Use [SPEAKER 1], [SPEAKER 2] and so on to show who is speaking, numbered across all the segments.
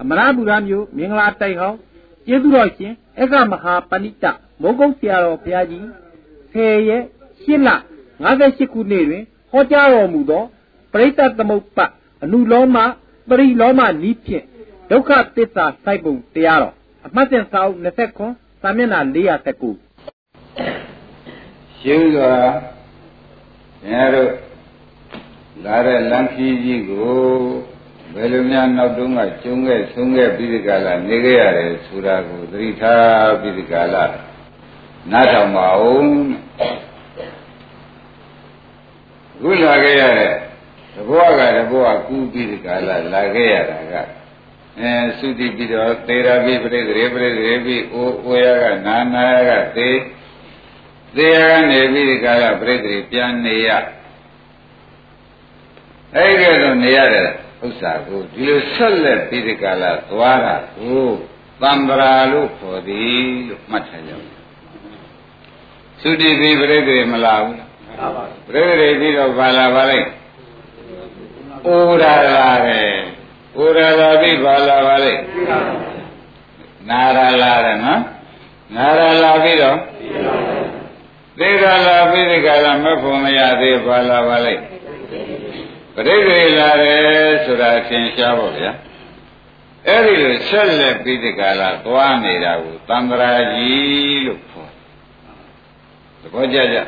[SPEAKER 1] အမရပူရမျိုးမင်္ဂလာတိုက်ဟောင်းကျေးဇူးတော်ရှင်အက္ခမဟာပဏိတမိုးကုတ်ဆရာတော်ဘုရားကြီး10ရက်8လ58ခုနှစ်တွင်ဟောကြားတော်မူသောပရိသတ်သမုပ္ပအနုလောမပရိလောမနီးဖြင့်ဒုက္ခသစ္စာစိုက်ပုံတရားတော်အမှတ်စဉ်စာအုပ်29စာမျက်နှာ419
[SPEAKER 2] ရှင်းစွာဘုရားတို့လာတဲ့လမ်းခီးကြီးကို ဘယ်လိုများနောက်တုန်းကကျုံခဲ့ဆုံးခဲ့ပြီးဒီကလာနေခဲ့ရတယ်ဆိုတာကိုသတိထားပြီးဒီကလာနားထောင်ပါဦးခုလာခဲ့ရတဲ့တဘောကတဘောကကူးပြီးဒီကလာလာခဲ့ရတာကအဲသုတိပြီးတော့သေရာပြီးပြိတ္တိပြိတ္တိပြီးအိုးအိုရကနာနာရကသေသေရကနေပြီးဒီကလာပြိတ္တိပြန်နေရအဲ့ဒီတော့နေရတဲ့ ဥစ္စာကိုဒီလိုဆက်လက်ပြီးဒီကလာသွားတာကိုသံ္ဗရာလို့ခေါ်သည်လို့မှတ်ထားကြပါသုတိပြီးပြိတ္တိမလာဘူးလားပြိတ္တိပြီးတော့ဘာလာပါလိုက်ဩရာလာပဲဩရာလာပြီးဘာလာပါလိုက်နာရာလာတယ်နော်နာရာလာပြီးတော့သေရာလာပြီးဒီကလာမဖို့မရသေးဘာလာပါလိုက် ပရိသေလာတယ်ဆိုတာသင်ရှားပါဗျာအဲ့ဒီလိုဆက်လက်ပြီးဒီကလာသွားနေတာကိုသံဃာကြီးလို့ခေါ်သဘောကျကြ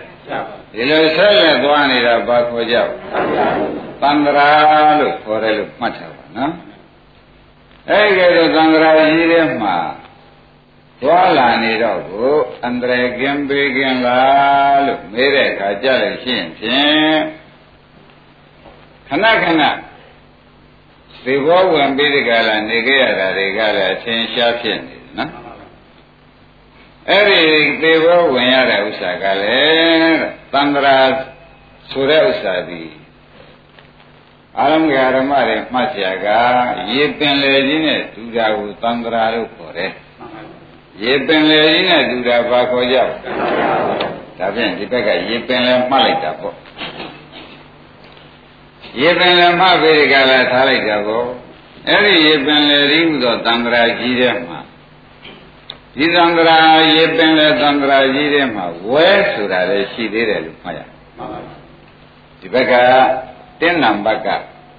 [SPEAKER 2] ဒီလိုဆက်လက်သွားနေတာဘာခေါ်ကြသံဃာလို့ခေါ်တယ်လို့မှတ်ထားပါနော်အဲ့ဒီလိုသံဃာကြီးထဲမှာသွားလာနေတော့ကိုအန္တရာယ်ကင်းပေးကင်းလားလို့မေးတဲ့အခါကြလို့ရှိရင်ဖြင့် ခဏခဏသေဘောဝင်ပြီးဒီကလာနေခဲ့ရတာတွေကလည်းအချင်းရှားဖြစ်နေတယ်နော်အဲ့ဒီသေဘောဝင်ရတဲ့ဥစ္စာကလည်းတန္တရာဆိုတဲ့ဥစ္စာဒီအာရမဂရမတွေမှတ်ကြကရေပင်လေကြီးနဲ့ဒူတာကိုတန္တရာလို့ခေါ်တယ်ရေပင်လေကြီးနဲ့ဒူတာဘာခေါ်ကြလဲဒါဖြင့်ဒီဘက်ကရေပင်လေမှတ်လိုက်တာပေါ့ ရေပင်လည်းမဗေဒကလာထားလိုက်တာကိုအဲ့ဒီရေပင်လည်းရိဟုသောသံဃာကြီးထဲမှာဒီသံဃာရေပင်လည်းသံဃာကြီးထဲမှာဝဲဆိုတာလည်းရှိသေးတယ်လို့မှတ်ရဒီဘက်ကတင်းနံဘက်က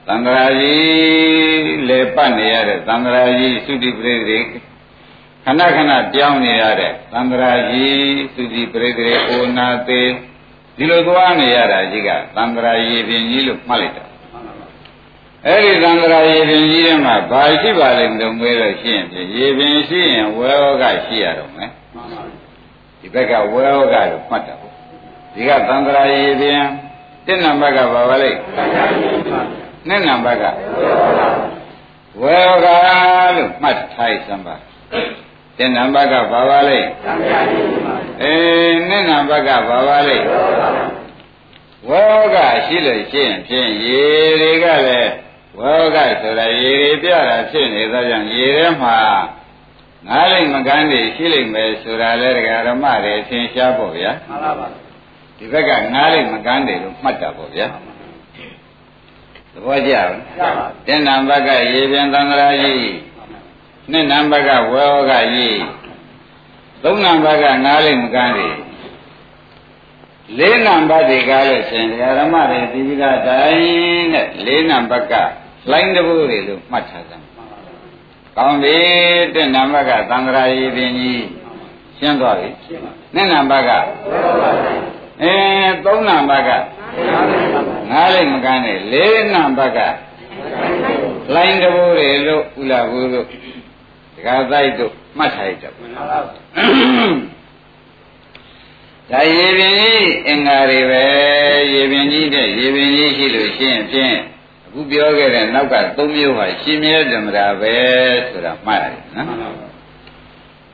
[SPEAKER 2] သံဃာကြီးလေပတ်နေရတဲ့သံဃာကြီးသုတိပရိသေခဏခဏပြောင်းနေရတဲ့သံဃာကြီးသုတိပရိသေအိုနာသေး ဒီလိုသွားနေရတာကြီးကသံဃာရေပြင်ကြီးလို့မှတ်လိုက်တာအဲ့ဒီသံဃာရေပြင်ကြီးထဲမှာဘာရှိပါလိမ့်မလို့မေးလို့ရှိရင်ရေပြင်ရှိရင်ဝဲဩကရှိရတော့မယ်ဒီဘက်ကဝဲဩကလို့မှတ်တာပေါ့ဒီကသံဃာရေပြင်တစ်နံပါတ်ကဘာပါလိမ့်နှစ်နံပါတ်ကဝဲဩကလို့မှတ်ထားစမ်းပါ တဲ့နံပါတ်ကဘာပါလိမ့်အေးနှစ်နံပါတ်ကဘာပါလိမ့်ဝေါကရှိလို့ရှိရင်ဖြင့်ရေတွေကလည်းဝေါကဆိုတာရေတွေပြတာဖြစ်နေသောကြောင့်ရေထဲမှာငားလိမ့်မကန်းတွေရှိလိမ့်မယ်ဆိုတာလဲဒကာရမတွေသင်ရှားပေါ့ဗျာမှန်ပါပါဒီဘက်ကငားလိမ့်မကန်းတယ်လို့မှတ်တာပေါ့ဗျာသဘောကျလားတဲ့နံပါတ်ကရေပြန်သံဃာကြီး နှစ်နံပါတ်ကဝေဟောကကြီးသုံးနံပါတ်ကငားလိမ့်မကန်းတွေလေးနံပါတ်တွေကလည်းရှင်ဓမ္မတွေဒီပိကတိုင်းနဲ့လေးနံပါတ်ကလိုင်းတဘိုးတွေလို့မှတ်ထားကြတယ်။ကောင်းပြီတဲ့နံပါတ်ကသံဃာရည်ပင်ကြီးရှင်းသွားပြီ။နှစ်နံပါတ်ကအဲသုံးနံပါတ်ကငားလိမ့်မကန်းနဲ့လေးနံပါတ်ကလိုင်းတဘိုးတွေလို့ဥလာဘူးလို့ ဒကာတိုက်တို့မှတ်ထားရတော့ဒါရေပင်ကြီးအင်္ဂါတွေပဲရေပင်ကြီးတဲ့ရေပင်ကြီးရှိလို့ရှိရင်ဖြင့်အခုပြောခဲ့တဲ့နောက်က၃မျိုးဟာရှင်မြဲဓမ္မတာပဲဆိုတာမှတ်ရတယ်နော်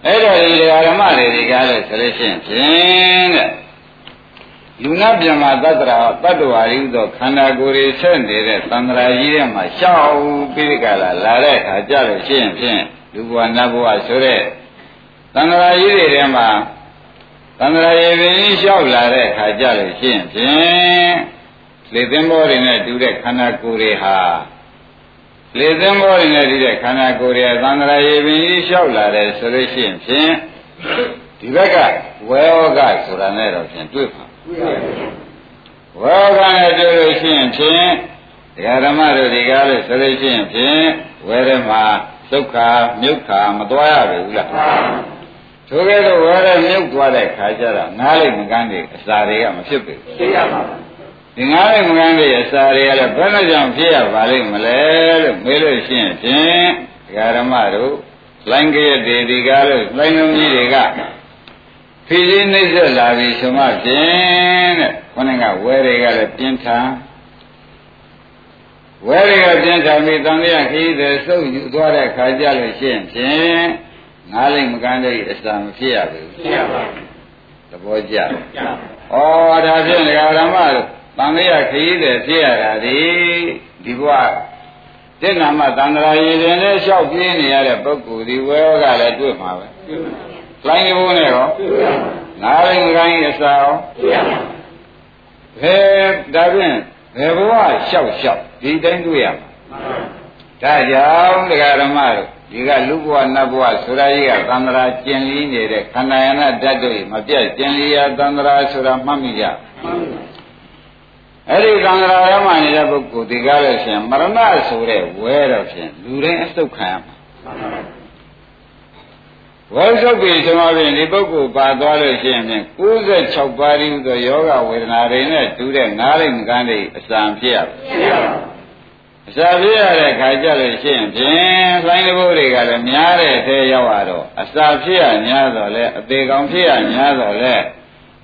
[SPEAKER 2] အဲ့တော့ဒီဓမ္မတွေဒီကားလို့ဆိုလို့ရှိရင်ဖြင့်တဲ့လူနာပြမသတ္တရာတတ္တဝါရိဥသောခန္ဓာကိုယ်တွေဆက်နေတဲ့သံဃာကြီးထဲမှာရှောက်ပြီးကြလာလာတဲ့အခါကြလို့ရှိရင်ဖြင့် လူဘဝနတ်ဘဝဆိုတဲ့သံဃာကြီးတွေထဲမှာသံဃာရေပင်လျှောက်လာတဲ့အခါကြလို့ရှိရင်ဖြင့်လေသင်္ဘောတွေနဲ့တူတဲ့ခန္ဓာကိုယ်တွေဟာလေသင်းဘောတွေနဲ့ဒီတဲ့ခန္ဓာကိုယ်ရဲ့သံဃာရေပင်ကြီးလျှောက်လာတယ်ဆိုလို့ရှိရင်ဖြင့်ဒီဘက်ကဝေဩကဆိုတာနဲ့တော့ဖြင့်တွေ့ပါဝေဩကနဲ့တွေ့လို့ရှိရင်ဖြင့်ဒကာဓမ္မတို့ဒီကားလို့ဆိုလို့ရှိရင်ဖြင့်ဝေရမှာ ဒုက္ခမြုပ်ခါမသွားရဘူးလားထိုကဲ့သို့ဝေရမြုပ်သွားတဲ့ခါကျတော့ငားလိုက်မကန်းတွေအစာတွေကမဖြစ်ဘူး
[SPEAKER 1] သိရပါပါ
[SPEAKER 2] ဒီငားလိုက်မကန်းတွေအစာတွေကလည်းဘယ်နဲ့ကြောင့်ဖြစ်ရပါလိမ့်မလဲလို့မေးလို့ရှိရင်ဖြင့်ဒကာဓမ္မတို့လိုင်းကြရတဲ့ဒီကားလို့လိုင်းလုံးကြီးတွေကဖြည်းဖြည်းနှိမ့်ဆက်လာပြီဆိုမှဖြင့်တဲ့ခေါင်းကဝဲတွေကလည်းပြင်းထန် ဝဲတွေကပြင်းထန်ပြီးတန်လျာခီးတဲ့စုပ်ယူသွားတဲ့ခါကြလို့ရှိရင်ဖြင့်ငားလိုက်မကန်းတဲ့အစာမဖြစ်ရဘူး
[SPEAKER 1] ဖြစ်ရပါဘူး
[SPEAKER 2] သဘောကျဩဒါဖြင့်ဒကာဓမ္မတို့တန်လျာခီးတဲ့ဖြစ်ရတာဒီဒီဘဝတဏ္ဍာမသံဃာရည်ရင်နဲ့လျှောက်ပြင်းနေရတဲ့ပုဂ္ဂိုလ်ဒီဝဲကလည်းတွေ့မှာပဲလိုင်းဘိုးနဲ့ရောငါးရင်ကိုင်းအစာရောဘယ်ဒါဖြင့်ဘယ်ဘဝလျှောက်လျှောက် ဒီတိုင်းတွေ့ရမှာဒါကြောင့်တရားဓမ္မတို့ဒီကလူဘဝနတ်ဘဝဆိုတာကြီးကသံဃာကျင်လီနေတဲ့ခန္ဓာယနာဓာတ်တို့မပြတ်ကျင်လီရသံဃာဆိုတာမှတ်မိကြအဲ့ဒီသံဃာရမနေတဲ့ပုဂ္ဂိုလ်ဒီကားလို့ရှင်မရဏဆိုတဲ့ဝဲတော့ဖြင့်လူတိုင်းအစုခံရမှာ ဝဲစုပ်ပြီဆိုမှဖြင့်ဒီပုဂ္ဂိုလ်ပါသွားလို့ရှိရင်ဖြင့်96ပါးရင်းသောယောဂဝေဒနာတွေနဲ့တူတဲ့ငါးလိမ့်ကန်းတွေအစံဖြစ်ရပါအစာဖြစ်ရတဲ့ခါကြလို့ရှိရင်ဖြင့်ဆိုင်းတဘိုးတွေကလည်းများတဲ့ထဲရောက်လာတော့အစာဖြစ်ရများတော့လဲအသေးကောင်ဖြစ်ရများတော့လဲ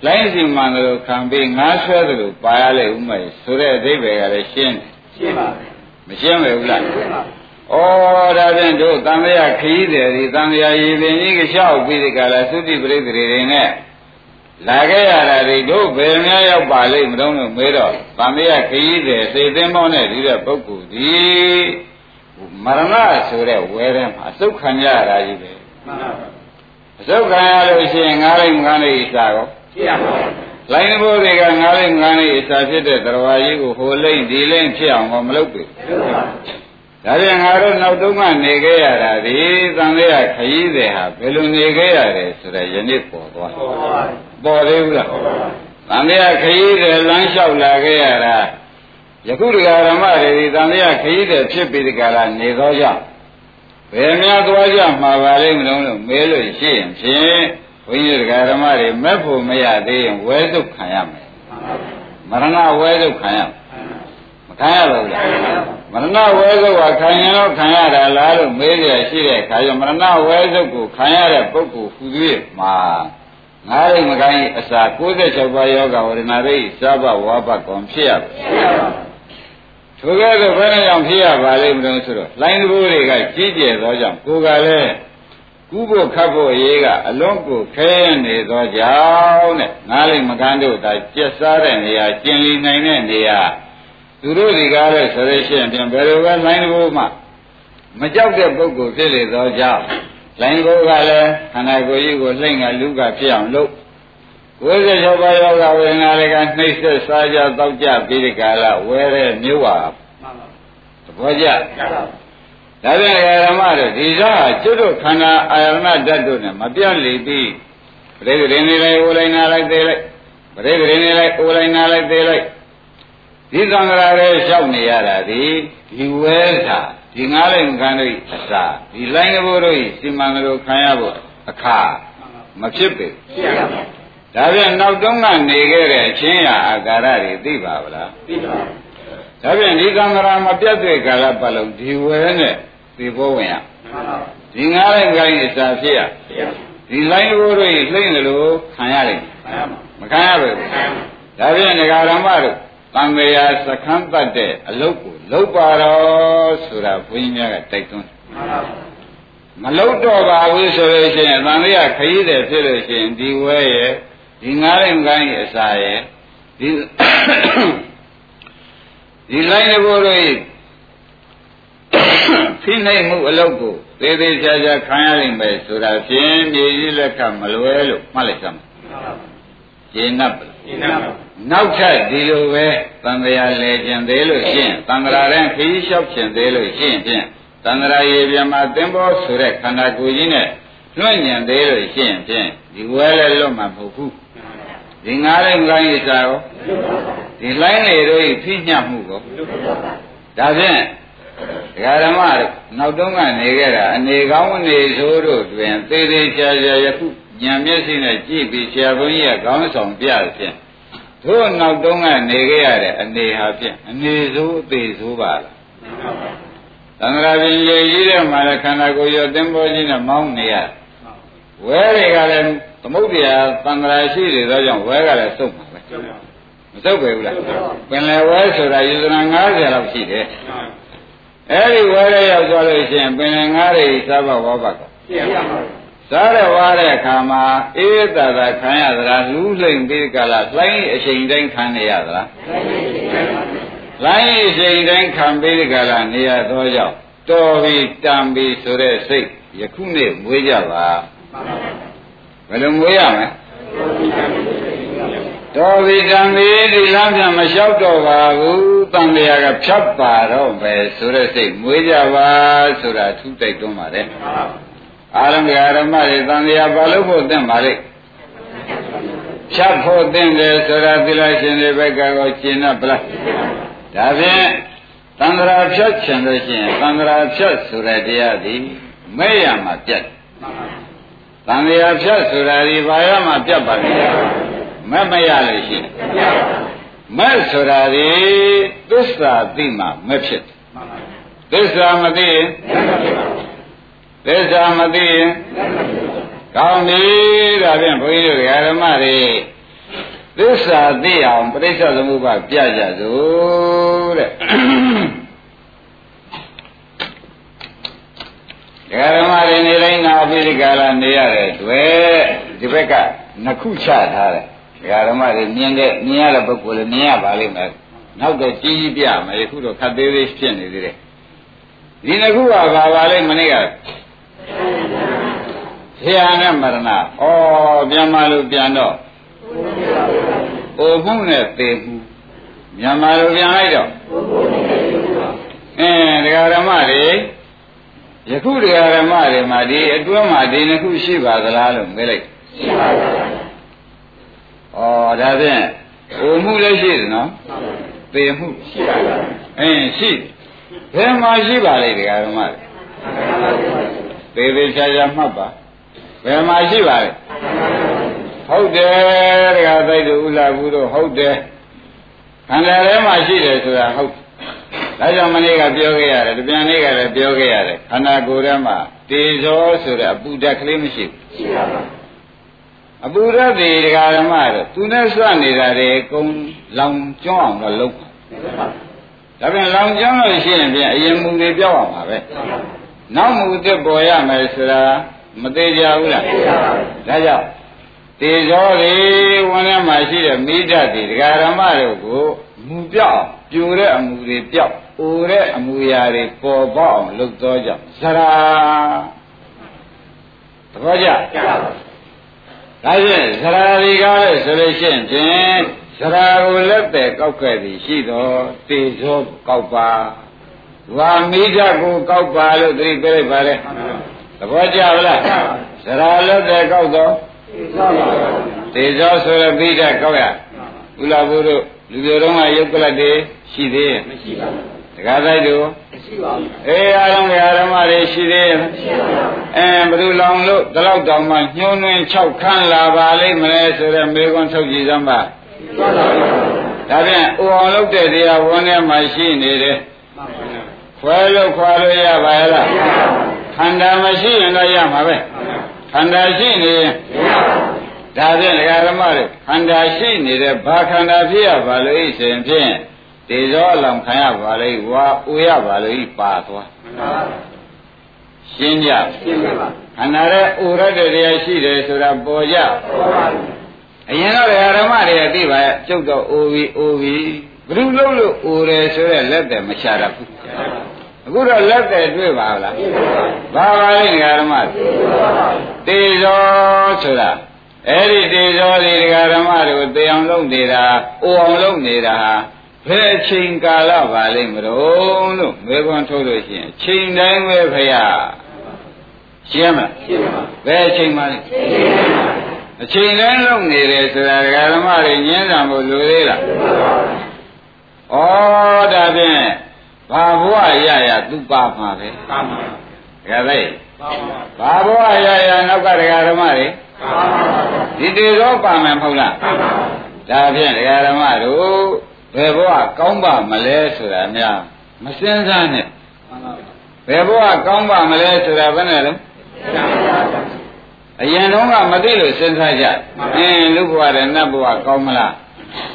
[SPEAKER 2] လိုင်းစီမှန်လို့ခံပြီးငါးဆွဲတယ်လို့ပါရလေဥမဲ့ဆိုတဲ့အဓိပ္ပာယ်ကလည်းရှင်းတယ်
[SPEAKER 1] ရှင်းပါပြီ
[SPEAKER 2] မရှင်းဘူးလား
[SPEAKER 1] ရှင်းပါ
[SPEAKER 2] ဩဒါဖြင့်တို့တန်မြာခီးတယ်ဒီတန်မြာရည်ပင်ကြီးကလျှောက်ပြီးဒီကလာသုတိပရိသေတွေနဲ့လာခဲ့ရတာဒီတို့ဘယ်များရောက်ပါလိမ့်မတော့လို့မေးတော့တန်မြာခီးတယ်စေသင်းမောင်းနဲ့ဒီတဲ့ပုဂ္ဂိုလ်ဒီမရဏဆိုတဲ့ဝဲထဲမှာအစုခံရတာကြီးပဲမှန်ပါပါအစုခံရလို့ရှိရင်ငားလိုက်ငားလိုက်ဣစာရော
[SPEAKER 1] ဖြစ်ရပါဘူး
[SPEAKER 2] လိုင်းဘိုးတွေကငားလိုက်ငားလိုက်ဣစာဖြစ်တဲ့တရားကြီးကိုဟိုလိမ့်ဒီလိမ့်ဖြစ်အောင်မလုပ်ဘူး ဒါပြန်ငါတို့နောက်တုန်းကနေခဲ့ရတာဒီသံဃာခရီးတွေဟာဘယ်လိုနေခဲ့ရတယ်ဆိုတော့ယနေ့ပေါ်သွားပေါ်သေးဘူးလားသံဃာခရီးတွေလမ်းလျှောက်လာခဲ့ရတာယခုဒကာဓမ္မတွေဒီသံဃာခရီးတွေဖြစ်ပြီးဒီကလာနေသောကြောင့်ဘယ်များသွားကြမှာပါလိမ့်မလို့လို့မေးလို့ရှိရင်ဖြင့်ဘုန်းကြီးဒကာဓမ္မတွေမက်ဖို့မရသေးရင်ဝဲစုခံရမယ်မရဏဝဲစုခံရမ ခံရဘူးလားမရဏဝဲစုကခံရင်တော့ခံရတာလားလို့မေးရရှိတဲ့အခါကျမရဏဝဲစုကိုခံရတဲ့ပုဂ္ဂိုလ်ဟူ၍မှာငါးရိတ်မကိုင်းအစာ96ပါးယောဂဝရဏရိတ်စဘဝါဘကောင်ဖြစ်ရပါထိုကဲ့သို့ဘယ်နဲ့ကြောင့်ဖြစ်ရပါလိမ့်မလို့ဆိုတော့လိုင်းတဘိုးတွေကကြီးကျယ်သောကြောင့်ကိုယ်ကလည်းကူးဖို့ခတ်ဖို့အရေးကအလွန်ကိုခဲနေသောကြောင့်တဲ့ငါးလိမ့်မကန်းတို့ဒါကျက်စားတဲ့နေရာကျင်လီနိုင်တဲ့နေရာ သူတို့ဒီကားလဲဆိုရရှိရင်ပြန်ဘယ်လိုပဲလိုင်းတကူမှမကြောက်တဲ့ပုဂ္ဂိုလ်ဖြစ်လေသောကြောင့်လိုင်းကိုကလည်းခန္ဓာကိုယ်ကြီးကိုလှိမ့်ကလူကဖြစ်အောင်လုပ်96ပါးယောဂဝေဒနာတွေကနှိမ့်ဆက်စားကြတောက်ကြပြီးဒီကာလဝဲတဲ့မြို့ပါသဘောကျဒါပြန်ဓမ္မတို့ဒီစားကျွတ်တို့ခန္ဓာအာရဏဓာတ်တို့နဲ့မပြတ်လေပြီးပရိသေရင်နေလိုက်အိုလိုက်နာလိုက်သေးလိုက်ပရိသေရင်နေလိုက်အိုလိုက်နာလိုက်သေးလိုက် ဒီသံဃာရဲလျှောက်နေရတာဒီဒီဝဲစာဒီငားလိုက်ခံတို့အစာဒီလိုင်းဘိုးတို့စီမံတို့ခံရဖို့အခါမဖြစ်ပေ
[SPEAKER 1] ဖြစ်ရပါ
[SPEAKER 2] ဒါပြန်နောက်တုန်းကနေခဲ့တဲ့အချင်းရာအာကာရတွေသိပါဗလား
[SPEAKER 1] သိပါ
[SPEAKER 2] ဒါပြန်ဒီသံဃာမပြတ်တဲ့ကာလပတ်လုံးဒီဝဲနဲ့သိဖို့ဝင်ရဒီငားလိုက်ခိုင်းအစာဖြစ်ရဒီလိုင်းဘိုးတို့လှိမ့်တယ်လို့ခံရလိမ့်မခံရပါဘူးဒါပြန်ငဃာရမတို့ တန်မြာစခန်းတတ်တဲ့အလုတ်ကိုလုတ်ပါတော့ဆိုတာဘုန်းကြီးများကတိုက်တွန်းမလုတ်တော့ပါဘူးဆိုလို့ရှိရင်တန်မြာခရီးတယ်ဖြစ်လို့ရှိရင်ဒီဝဲရဲ့ဒီငားရင်ကိုင်းရဲ့အစာရဲ့ဒီဒီလိုက်တဲ့ဘိုးတို့ဖိနှိပ်မှုအလုတ်ကိုသေးသေးချာချာခံရနိုင်မယ်ဆိုတာဖြင့်မြေကြီးလက်ခမလွဲလို့မှတ်လိုက်ကြမှာကျေနပ်ပါနော က်ထပ်ဒီလိုပဲသံဃာလဲကျင်သေးလို့ရှင်းသံဃာရင်ခရီးလျှောက်ကျင်သေးလို့ရှင်းဖြင့်သံဃာရေပြမှာသင်္ဘောဆိုတဲ့ခန္ဓာကိုယ်ကြီးနဲ့လွှင့်ညံသေးလို့ရှင်းဖြင့်ဒီဝဲလည်းလွတ်မှာမဟုတ်ဘူးဒီငါးလည်းကိုင်းရစားရောဒီလိုင်းလေတို့ဖိညတ်မှုကိုဒါဖြင့်ဒကာဓမ္မနောက်တုန်းကနေခဲ့တာအနေကောင်းအနေဆိုးတို့တွင်သေသေးချာချာယခုဉာဏ်မျက်စိနဲ့ကြည့်ပြီးဆရာဘုန်းကြီးကကောင်းဆောင်ပြဖြင့် တို့နောက်တုန်းကနေခဲ့ရတဲ့အနေဟာဖြင့်အနေဆိုးအသေးဆိုးပါလားသံဃာပြင်ရေကြီးတဲ့မှာလည်းခန္ဓာကိုယ်ရောသင်္ဘောကြီးနဲ့မောင်းနေရဝဲတွေကလည်းသမုဒ္ဒရာသံဃာရှိတွေသောကြောင့်ဝဲကလည်းစုပ်မှာပဲမစုပ်ပဲဘူးလားပင်လယ်ဝဲဆိုတာယူဇနာ90လောက်ရှိတယ်အဲ့ဒီဝဲရရောက်သွားလို့ရှိရင်ပင်လယ်ငါးတွေစားပါဝါပါက စားရဝါတဲ့အခါမှာအေးသာသာခံရသလားလူးလိမ်ပြီးကြလားလိုင်းအချိန်တိုင်းခံနေရသလားလိုင်းအချိန်တိုင်းခံပြီးကြလားနေရသောကြောင့်တော်ပြီတန်ပြီဆိုတဲ့စိတ်ယခုနေ့မွေးကြပါဘယ်လိုမွေးရမလဲတော်ပြီတံပြီဒီလမ်းပြန်မလျှောက်တော့ပါဘူးတန်လျာကဖြတ်ပါတော့ပဲဆိုတဲ့စိတ်မွေးကြပါဆိုတာသူတိုက်တွန်းပါတယ် အာရမဂရမတွေတန်လျာဘာလို့ဖို့သင့်ပါလိမ့်ဖြတ်ဖို့သင့်တယ်ဆိုတာသီလရှင်တွေဘက်ကကိုရှင်းတော့ဗလားဒါဖြင့်သံဃာဖြတ်ချင်လို့ရှိရင်သံဃာဖြတ်ဆိုတဲ့တရားဒီမဲ့ရမှာပြတ်သံဃာဖြတ်ဆိုတာဒီဘာရမှာပြတ်ပါလဲမမရလို့ရှိရင်မက်ဆိုတာဒီသစ္စာသိမှမဖြစ်သစ္စာမသိရင် သစ္စာမသိရင်ကောင်းပြီဒါဖြင့်ဘုန်းကြီးတို့ဓမ္မတွေသစ္စာသိအောင်ပြိဿသမုပ္ပါပြကြစို့တဲ့ဓမ္မတွေနေတိုင်းနာပိရိကာလနေရတဲ့တွေ့ဒီဘက်ကနှစ်ခုချထားတယ်ဒကာဓမ္မတွေမြင်တဲ့မြင်ရတဲ့ပုဂ္ဂိုလ်လည်းမြင်ရပါလိမ့်မယ်နောက်တော့ကြီးကြီးပြမယ်ယခုတော့ခတ်သေးသေးဖြစ်နေသေးတယ်ဒီနှစ်ခုကဘာပါလိမ့်မနေ့က ဆရာနဲ့မရဏဩပြန်မလို့ပြန်တော့အိုမှုနဲ့သေမှုမြန်မာလိုပြန်လိုက်တော့အင်းဒကာဓမ္မတွေယခုဒကာဓမ္မတွေမှာဒီအတွင်းမှာဒီနှစ်ခုရှိပါသလားလို့မေးလိုက်ရှိပါပါဩဒါဖြင့်ဟိုမှုလည်းရှိတယ်နော်ပေမှုရှိပါပါအင်းရှိဘယ်မှာရှိပါလိမ့်ဒကာဓမ္မတွေ သေသေးချာချာမှတ်ပါဘယ်မှာရှိပါလဲဟုတ်တယ်ဒကာသိတို့ဥလာဘူးတို့ဟုတ်တယ်ခန္ဓာထဲမှာရှိတယ်ဆိုတာဟုတ်ဒါကြောင့်မနေ့ကပြောခဲ့ရတယ်တပြန်နေ့ကလည်းပြောခဲ့ရတယ်ခန္ဓာကိုယ်ထဲမှာတေဇောဆိုတဲ့အပူဓာတ်ကလေးမရှိဘူးရှိပါပါအပူရသေဒကာဓမ္မတော့သူနဲ့စွနေတာတွေကုံလောင်ကျွမ်းအောင်တော့လုပ်ပါဒါပြန်လောင်ကျွမ်းလို့ရှိရင်ပြန်အရင်မူတွေပြောက်အောင်ပါပဲ နောက်မူသစ်ပေါ်ရမယ်ဆိုတာမသေးကြဘူးလားဒါကြောင့်တေဇောတွေဝင်ထဲမှာရှိတဲ့မိဓာတ်တွေဒကာဓမ္မတို့ကိုမူပြောက်ပြိုတဲ့အမူတွေပြောက်အိုတဲ့အမူအရာတွေပေါ်ပေါက်အောင်လုပ်သောကြောင့်ဇရာသဘောကျဒါဖြင့်ဇရာတွေကလည်းဆိုလို့ရှိရင်ဖြင့်ဇရာကိုလက်တဲ့ကောက်ခဲ့သည်ရှိတော့တေဇောကောက်ပါ ဝါမိဓာကိုကောက်ပါလို့သတိပေးလိုက်ပါလေသဘောကျလားဇရာလက်တဲ့ကောက်တော့တေဇောဆိုရမိဓာကောက်ရဥလာဘုတို့လူတွေတော့ကယုတ်ကလတ်တွေရှိသေးရဲ့မရှိပါဘူးတခါတိုင်းတို့မရှိပါဘူးအေးအားလုံးကဓမ္မတွေရှိသေးရဲ့မရှိပါဘူးအဲဘယ်သူလောင်လို့ဒီလောက်တောင်မှညှိုးနှင်း6ခန်းလာပါလိမ့်မလဲဆိုတော့မေခွန်းထုတ်ကြည့်စမ်းပါဒါဖြင့်အိုအောင်လုပ်တဲ့တရားဝန်းထဲမှာရှိနေတယ် ခွဲလို့ခွာလို့ရပါရဲ့လားခန္ဓာမရှိရင်တော့ရမှာပဲခန္ဓာရှိနေရင်ဒါဖြင့်ဒကာဓမ္မတွေခန္ဓာရှိနေတဲ့ဘာခန္ဓာဖြစ်ရပါလို့ဤစဉ်ဖြင့်တေဇောအလောင်ခံရပါလေဝါဥရပါလို့ဤပါသွားရှင်းကြရှင်းပါခန္ဓာရဲ့ဥရတဲ့တရားရှိတယ်ဆိုတာပေါ်ကြပေါ်ပါဘူးအရင်တော့ဒကာဓမ္မတွေသိပါရဲ့ကျုပ်တော့အိုပြီးအိုပြီး ဘယ်လိုလုပ်လို့အိုတယ်ဆိုရဲလက်တယ်မချရဘူးအခုတော့လက်တယ်တွေ့ပါလားဘာပါလဲဒကာဓမ္မတေဇောဆိုတာအဲ့ဒီတေဇောဒီဒကာဓမ္မတို့တေအောင်လုပ်နေတာအိုအောင်လုပ်နေတာဘယ်အချိန်ကာလပါလိမ့်မလို့လို့မေခွန်းထုတ်လို့ရှိရင်ချိန်တိုင်းပဲဖရာရှင်းမလားရှင်းပါဘယ်အချိန်မှလဲအချိန်တိုင်းလုပ်နေတယ်ဆိုတာဒကာဓမ္မတွေညင်းဆံဖို့လိုသေးလား ဩဒါဖြင့်ဘာဘဝရရသူပါမှာပဲပါမှာဒကာသိဘာဘဝရရနောက်ကဒကာဓမ္မတွေဒီတေသောပါမယ်မဟုတ်လားဒါဖြင့်ဒကာဓမ္မတို့ဘယ်ဘဝကောင်းပါမလဲဆိုတာများမစင်စားနဲ့ဘယ်ဘဝကောင်းပါမလဲဆိုတာဘယ်နဲ့လဲအရင်တုန်းကမသိလို့စဉ်းစားကြအင်းလူဘဝနဲ့နတ်ဘဝကောင်းမလား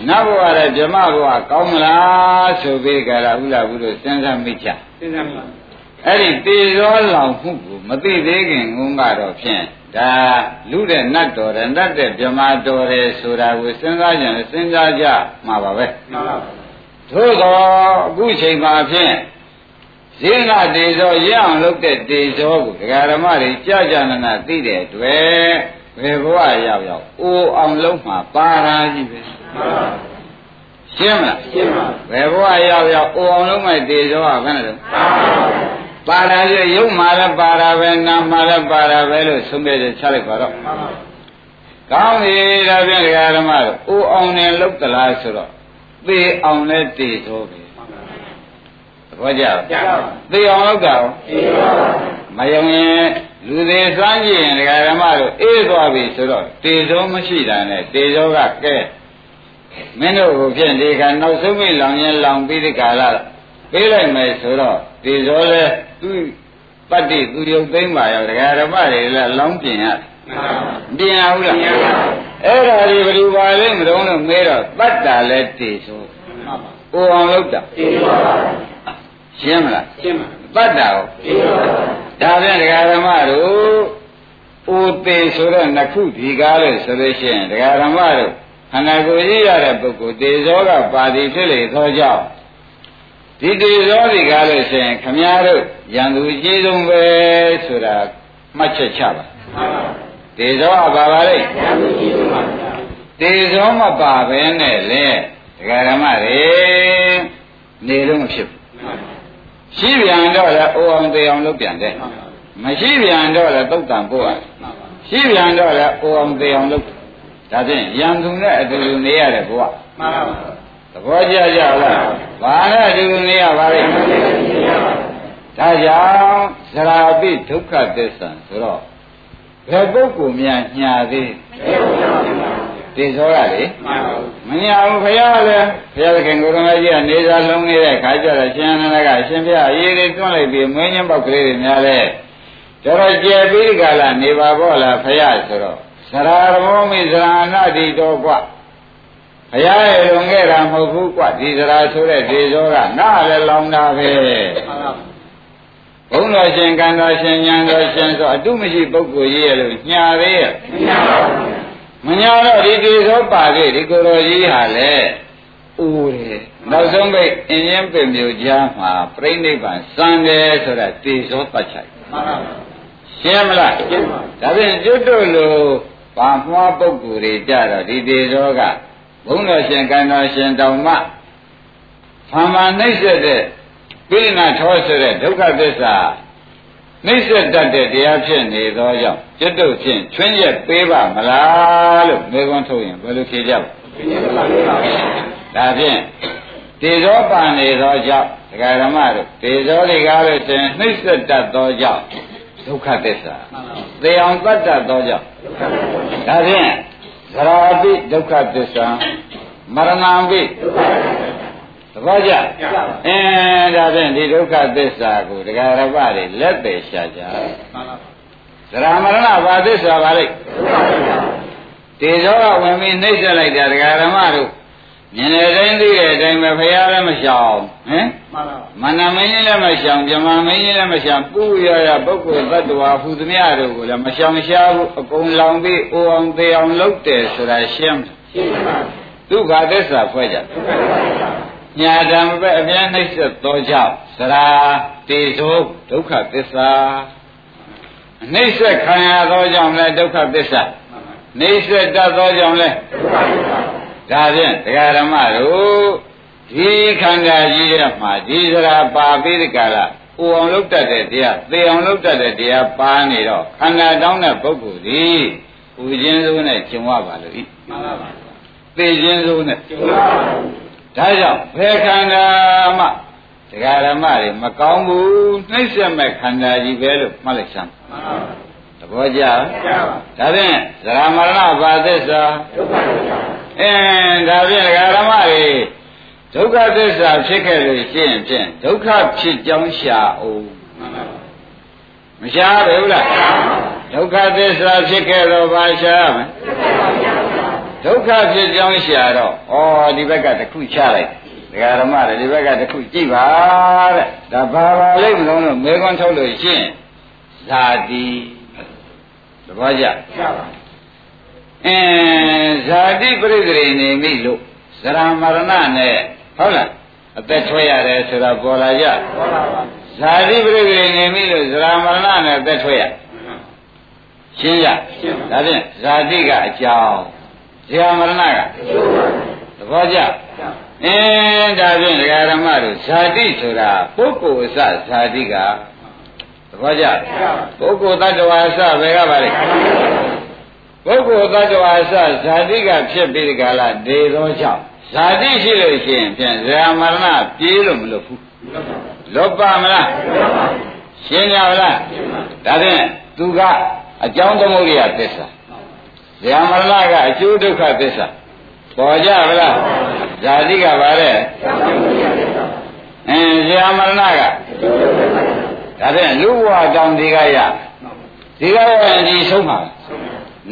[SPEAKER 2] နတ်ဘဝနဲ့ဗြဟ္မဘဝကောင်းမလားဆိုပြီးကြတာဥလာဘူးလို့စဉ်းစားမိချစဉ်းစားမိအဲ့ဒီတေရောလောင်မှုကိုမသိသေးခင်ငုံကတော့ဖြင့်ဒါလူတဲ့နတ်တော်တယ်နတ်တဲ့ဗြဟ္မာတော်တယ်ဆိုတာကိုစဉ်းစားကြရင်စဉ်းစားကြမှာပါပဲမှန်ပါပါသို့တော့အခုချိန်မှာဖြင့်ဇင်းကတေဇောရအောင်လုပ်တဲ့တေဇောကိုဒကာဓမ္မတွေကြာကြာနာနာသိတဲ့အတွက်ဘယ်ဘဝရောက်ရောက်အိုးအောင်လုံးမှာပါရာကြီးပဲ ရှင်းမလားရှင်းပါဘယ်ဘဝရောက်ရောက်အိုးအောင်လုံးမဲ့တေဇောကဘယ်နဲ့လဲပါရာကြီးရုပ်မှာလည်းပါရာပဲနာမှာလည်းပါရာပဲလို့ဆုံးဖြတ်ချက်ချလိုက်ပါတော့ကောင်းပြီဒါဖြင့်ဒကာဓမ္မတို့အိုးအောင်နဲ့လုတ်သလားဆိုတော့သေအောင်နဲ့တေဇောပဲဘောကြသိအောင်လောက်တာမယုံရင်လူသေးစမ်းကြည့်ရင်ဒကာဓမ္မတို့အေးသွားပြီဆိုတော့တေဇောမရှိတာနဲ့တေဇောကကဲ မင်းတို့ကိုဖြင့်ဒီကနောက်ဆုံးမိလောင်ရင်လောင်ပြီးဒီကာလပေးလိုက်မယ်ဆိုတော့တေဇောလဲသူပတ္တိသူယုတ်သိမ့်ပါရောဒကာဓမ္မတွေလည်းလောင်းပြင်ရပြင်ရဘူးလားအဲ့ဒါဒီဘယ်လိုပါလဲမတော်လို့မေးတော့တတ္တာလဲတေဇောဟိုအောင်လောက်တာတေဇောရှင်းမလားရှင်းပါတတ်တာကိုရှင်းပါဒါပြန်ဒကာဓမ္မတို့အိုသေးဆိုတော့နှစ်ခုဒီကားလို့ဆိုလို့ရှိရင်ဒကာဓမ္မတို့ ခန္ဓာကိုယ်ကြီးရတဲ့ပုဂ္ဂိုလ်တေဇောကပါတိဖြစ်လေသောကြောင့်ဒီတေဇောဒီကားလို့ရှိရင်ခမည်းတော်ရန်သူကြီးဆုံးပဲဆိုတာမှတ်ချက်ချပါတေဇောကပါပါလေရန်သူကြီးဆုံးပါတေဇောမပါဘဲနဲ့လေဒကာဓမ္မတွေနေတော့မဖြစ်ဘူးရှိပြန်တော့လည်းအိုအောင်သေးအောင်လုပ်ပြန်တယ်မရှိပြန်တော့လည်းသုတ်တံပို့ရတယ်ရှိပြန်တော့လည်းအိုအောင်သေးအောင်လုပ် ဒါဖြင့်ရံသူနဲ့အတူတူနေရတဲ့ဘုရားမှန်ပါပါသဘောကျကြလားဘာနဲ့အတူတူနေရပါလဲဒါကြောင့်သရာပိဒုက္ခသစ္စာဆိုတော့ဘယ်ပုဂ္ဂိုလ်များညာသေးတေဇောရလေမညာဘူးဘုရားလည်းဘုရားသခင်ကိုရမကြီးကနေစာလုံးနေတဲ့ခါကျတော့ရှင်နန္ဒကအရှင်ဘုရားအရေးတွေတွန်းလိုက်ပြီးမင်းညင်းပေါက်ကလေးတွေများလဲတော်တော်ကျယ်ပြီးဒီကလာနေပါပေါ့လားဘုရားဆိုတော့ သရရောမိသရဏတိတော်กว่าဘုရားရဲ့လွန်ခဲ့တာမဟုတ်ဘူးกว่าဒီသရာဆိုတဲ့ဒေဇောကနားလည်းလောင်တာပဲဘုန်းတော်ရှင်ကံတော်ရှင်ဉာဏ်တော်ရှင်ဆိုအတုမရှိပုဂ္ဂိုလ်ကြီးရဲ့လို့ညာသေးရဲ့ညာပါဘူးမညာတော့ဒီတေသောပါခဲ့ဒီကိုယ်တော်ကြီးဟာလေဦးတယ်နောက်ဆုံးပိတ်အင်းရင်ပင်မျိုးကြားမှာပြိဋိဘံစံတယ်ဆိုတာတေသောပတ်ချိုက်မှန်ပါပါရှင်းမလားရှင်းပါဒါဖြင့်ကျွတ်တို့လို ပါမွားပုဂ္ဂိုလ်တွေကြတော့ဒီတေသောကဘုန်းတော်ရှင်ကံတော်ရှင်တောင်မှဖာမနှိမ့်ဆက်တဲ့ပိဋကထောဆိုတဲ့ဒုက္ခသစ္စာနှိစ္စတတ်တဲ့တရားဖြစ်နေသောကြောင့်จิตတို့ဖြင့်ချွင်းရက်ပေးပါမလားလို့မေခွန်းထုတ်ရင်ဘယ်လိုဖြေကြပါဒါဖြင့်တေဇောပန်နေသောကြောင့်ဒကာဓမ္မတို့တေဇောတွေကားလို့ရှင်နှိစ္စတတ်သောကြောင့် ဒုက္ခသစ္စာသေအောင်တတ်တတ်သောကြောင့်ဒါဖြင့်သရာပိဒုက္ခသစ္စာမရဏံပိဒုက္ခသစ္စာသဘောကျအဲဒါဖြင့်ဒီဒုက္ခသစ္စာကိုဒကာရပတွေလက်ပေရှာကြမှန်ပါသရမရဏဘာသစ္စာပါလိမ့်တေဇောကဝင်ပြီးနှိမ့်ဆက်လိုက်တာဒကာရမတို့ မြင်တဲ့အတိုင်းသိတဲ့အတိုင်းပဲဖရာလည်းမရှောင်ဟမ်မှန်ပါမန္တမင်းကြီးလည်းမရှောင်ပြမမင်းကြီးလည်းမရှောင်ပူရရပုဂ္ဂိုလ်တ attva ဟူသမျှတို့ကိုလည်းမရှောင်ရှားဘူးအကုန်လောင်ပြီးအိုအောင်သေးအောင်လုပ်တယ်ဆိုတာရှင်းရှင်းပါဒုက္ခသစ္စာဖွဲ့ကြဒုက္ခသစ္စာညာတံပဲအပြန်နှိမ့်ဆက်သောကြောင့်သရာတေဇောဒုက္ခသစ္စာနှိမ့်ဆက်ခံရသောကြောင့်လည်းဒုက္ခသစ္စာနေဆက်တတ်သောကြောင့်လဲဒါ ဖြင့်တရားဓမ္မတို့ဒီခန္ဓာကြီးရမှာဒီစရာပါပြီးဒီကလာပူအောင်လုပ်တတ်တဲ့တရားသေအောင်လုပ်တတ်တဲ့တရားပါနေတော့ခန္ဓာတောင်းတဲ့ပုဂ္ဂိုလ်ဒီပူခြင်းစိုးနဲ့ကျင်ဝပါလို့ဤမှန်ပါပါသေခြင်းစိုးနဲ့ကျင်ဝပါဒါကြောင့်ဘယ်ခန္ဓာမှတရားဓမ္မတွေမကောင်းဘူးနှိမ့်ဆက်မဲ့ခန္ဓာကြီးပဲလို့မှတ်လိုက်စမ်းမှန်ပါပါသဘောကျလားကျပါဒါဖြင့်ဇရာမရဏဘာသစ္စာဒုက္ခသစ္စာ အင်းဒါဖြင့်ဓမ္မတွေဒုက္ခသစ္စာဖြစ်ခဲ့လို့ရှိရင်ဖြင့်ဒုက္ခဖြစ်ကြောင်းရှာအောင်မရှားဘူးလားဒုက္ခသစ္စာဖြစ်ခဲ့တော့ဘာရှားမလဲဒုက္ခဖြစ်ကြောင်းရှာတော့ဩဒီဘက်ကတစ်ခုချလိုက်ဒကာဓမ္မတွေဒီဘက်ကတစ်ခုကြည့်ပါတဲ့ဒါဘာပါလိမ့်မလို့မဲခွန်းထုတ်လို့ရှိရင်ဇာတိသဘောကျ အင်းဇာတိပြိတ္တိနေပြီလို့ဇရာမရဏနဲ့ဟုတ်လားအသက်ထွက်ရတယ်ဆိုတာပေါ်လာကြပေါ်လာပါဇာတိပြိတ္တိနေပြီလို့ဇရာမရဏနဲ့အသက်ထွက်ရရှင်းရဒါဖြင့်ဇာတိကအကြောင်းဇရာမရဏကသဘောကျအင်းဒါဖြင့်ဒကာဓမ္မတို့ဇာတိဆိုတာပုဂ္ဂိုလ်အစဇာတိကသဘောကျပုဂ္ဂိုလ်တ attva အစဘယ်ကပါလဲ ပုဂ္ဂိုလ်တ attva အစဇာတိကဖြစ်ပြီးဒီကလာနေသောကြောင့်ဇာတိရှိလို့ရှိရင်ဖြင့်ဇာမရဏပြေးလို့မလို့ဘူးလွတ်ပါမလားရှင်းကြပါလားဒါဖြင့်သူကအကြောင်းသမုဒိယသစ္စာဇာမရဏကအကျိုးဒုက္ခသစ္စာပေါ်ကြပါလားဇာတိကပါတဲ့အင်းဇာမရဏကဒါဖြင့်လူဘဝတောင်ဒီကရဒီကရရင်ဒီဆုံးမှာ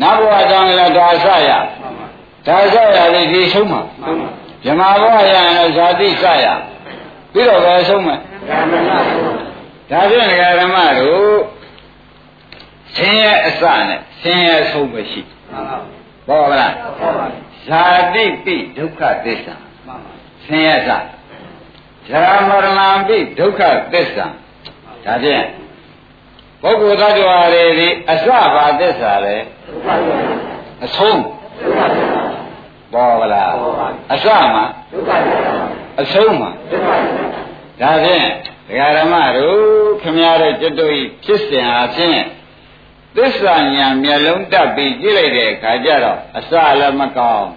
[SPEAKER 2] နတ်ဘဝတောင်လည်းဒါဆရဒါဆရလည်းဒီဆုံးမှာဇမဘဝရရင်ဇာတိဆရပြီးတော့ပဲဆုံးမယ်ဒါဖြင့်ဓမ္မတို့ဆင်းရဲအစနဲ့ဆင်းရဲဆုံးပဲရှိဟုတ်ပါလားဇာတိပိဒုက္ခသစ္စာဆင်းရဲစဇရာမရဏပိဒုက္ခသစ္စာဒါဖြင့် ပုဂ္ဂိုလ်သတ္တဝါတွေဒီအစဘာသစ္စာလဲအဆုံးပေါ်ပါလားအစမှာအဆုံးမှာဒါဖြင့်ဒကာဓမ္မတို့ခမရတဲ့จิตတို့ဤဖြစ်စဉ်အဖြစ်သစ္စာညာမျက်လုံးတက်ပြီးကြည့်လိုက်တဲ့အခါကျတော့အစလည်းမကောင်း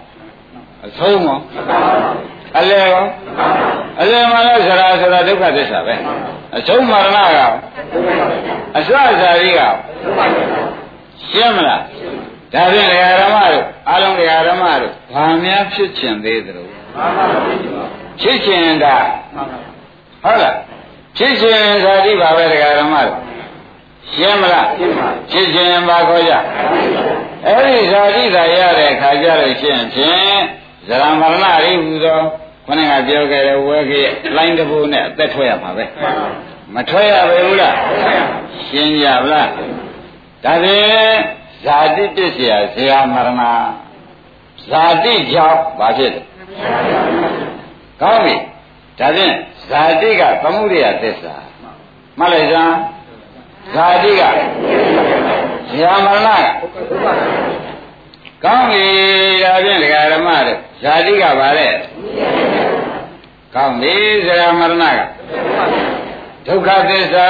[SPEAKER 2] အဆုံးရော အလဲရောအလဲမှလည်းဇရာဆိုတာဒုက္ခသစ္စာပဲအဆုံးမရဏကအစဇာတိကရှင်းမလားဒါဖြင့်ဓမ္မတို့အလုံးဓမ္မတို့ဘာများဖြစ်ချင်သေးသလဲဖြစ်ချင်တာဟုတ်လားဖြစ်ချင်ဇာတိပါပဲဓမ္မတို့ရှင်းမလားဖြစ်ချင်ပါခေါ်ကြအဲ့ဒီဇာတိသာရတဲ့ခါကြလို့ရှင်းဖြင့်ဇရမရဏရိဟူသော ခொနကပြောခဲ့တဲ့ဝဲကြီးလိုင်းတဘူနဲ့အသက်ထွက်ရမှာပဲမထွက်ရပဲဘူးလားရှင်းကြဗလားဒါဖြင့်ဇာတိပစ္စယဇေယမရဏဇာတိကြောင့်ဘာဖြစ်လဲကောင်းပြီဒါဖြင့်ဇာတိကသမှုရိယသစ္စာမှတ်လိုက်စမ်းဇာတိကဇေယမရဏကောင်းပြီဒါဖြင့်ဒကာဓမ္မတို့ဇာတိကပါလေ ကောင်းပြီဇေယမရဏကဒုက္ခသစ္စာ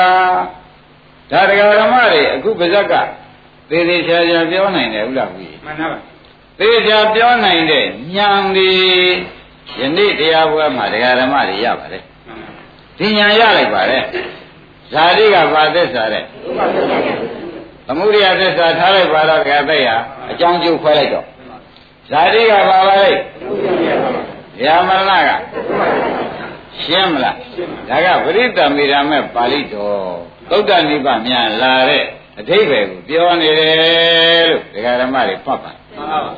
[SPEAKER 2] ဒါဒကာဓမ္မတွေအခုပါဇက်ကသေသေးချာချာပြောနိုင်တယ်ဟုတ်လားဘုရား
[SPEAKER 1] မှန်ပါပါ
[SPEAKER 2] သေချာပြောနိုင်တဲ့ဉာဏ်ဒီယနေ့တရားပွဲမှာဒကာဓမ္မတွေရပါတယ်ဒီဉာဏ်ရလိုက်ပါတယ်ဇာတိကဘာသစ္စာတဲ့သမုဒိယသစ္စာထားလိုက်ပါတော့ဒကာသိရအကြောင်းကျိုးခွဲလိုက်တော့ဇာတိကဘာပါလဲ ယာမရဏကရှင်းမလားဒါကပရိတ္တမေရမဲ့ပါဠိတော်သုတ်တနိဗ္ဗာန်မြန်လာတဲ့အဓိပ္ပာယ်ကိုပြောနေတယ်လို့ဒကာဓမ္မတွေဖတ်ပါမှန်ပါပါ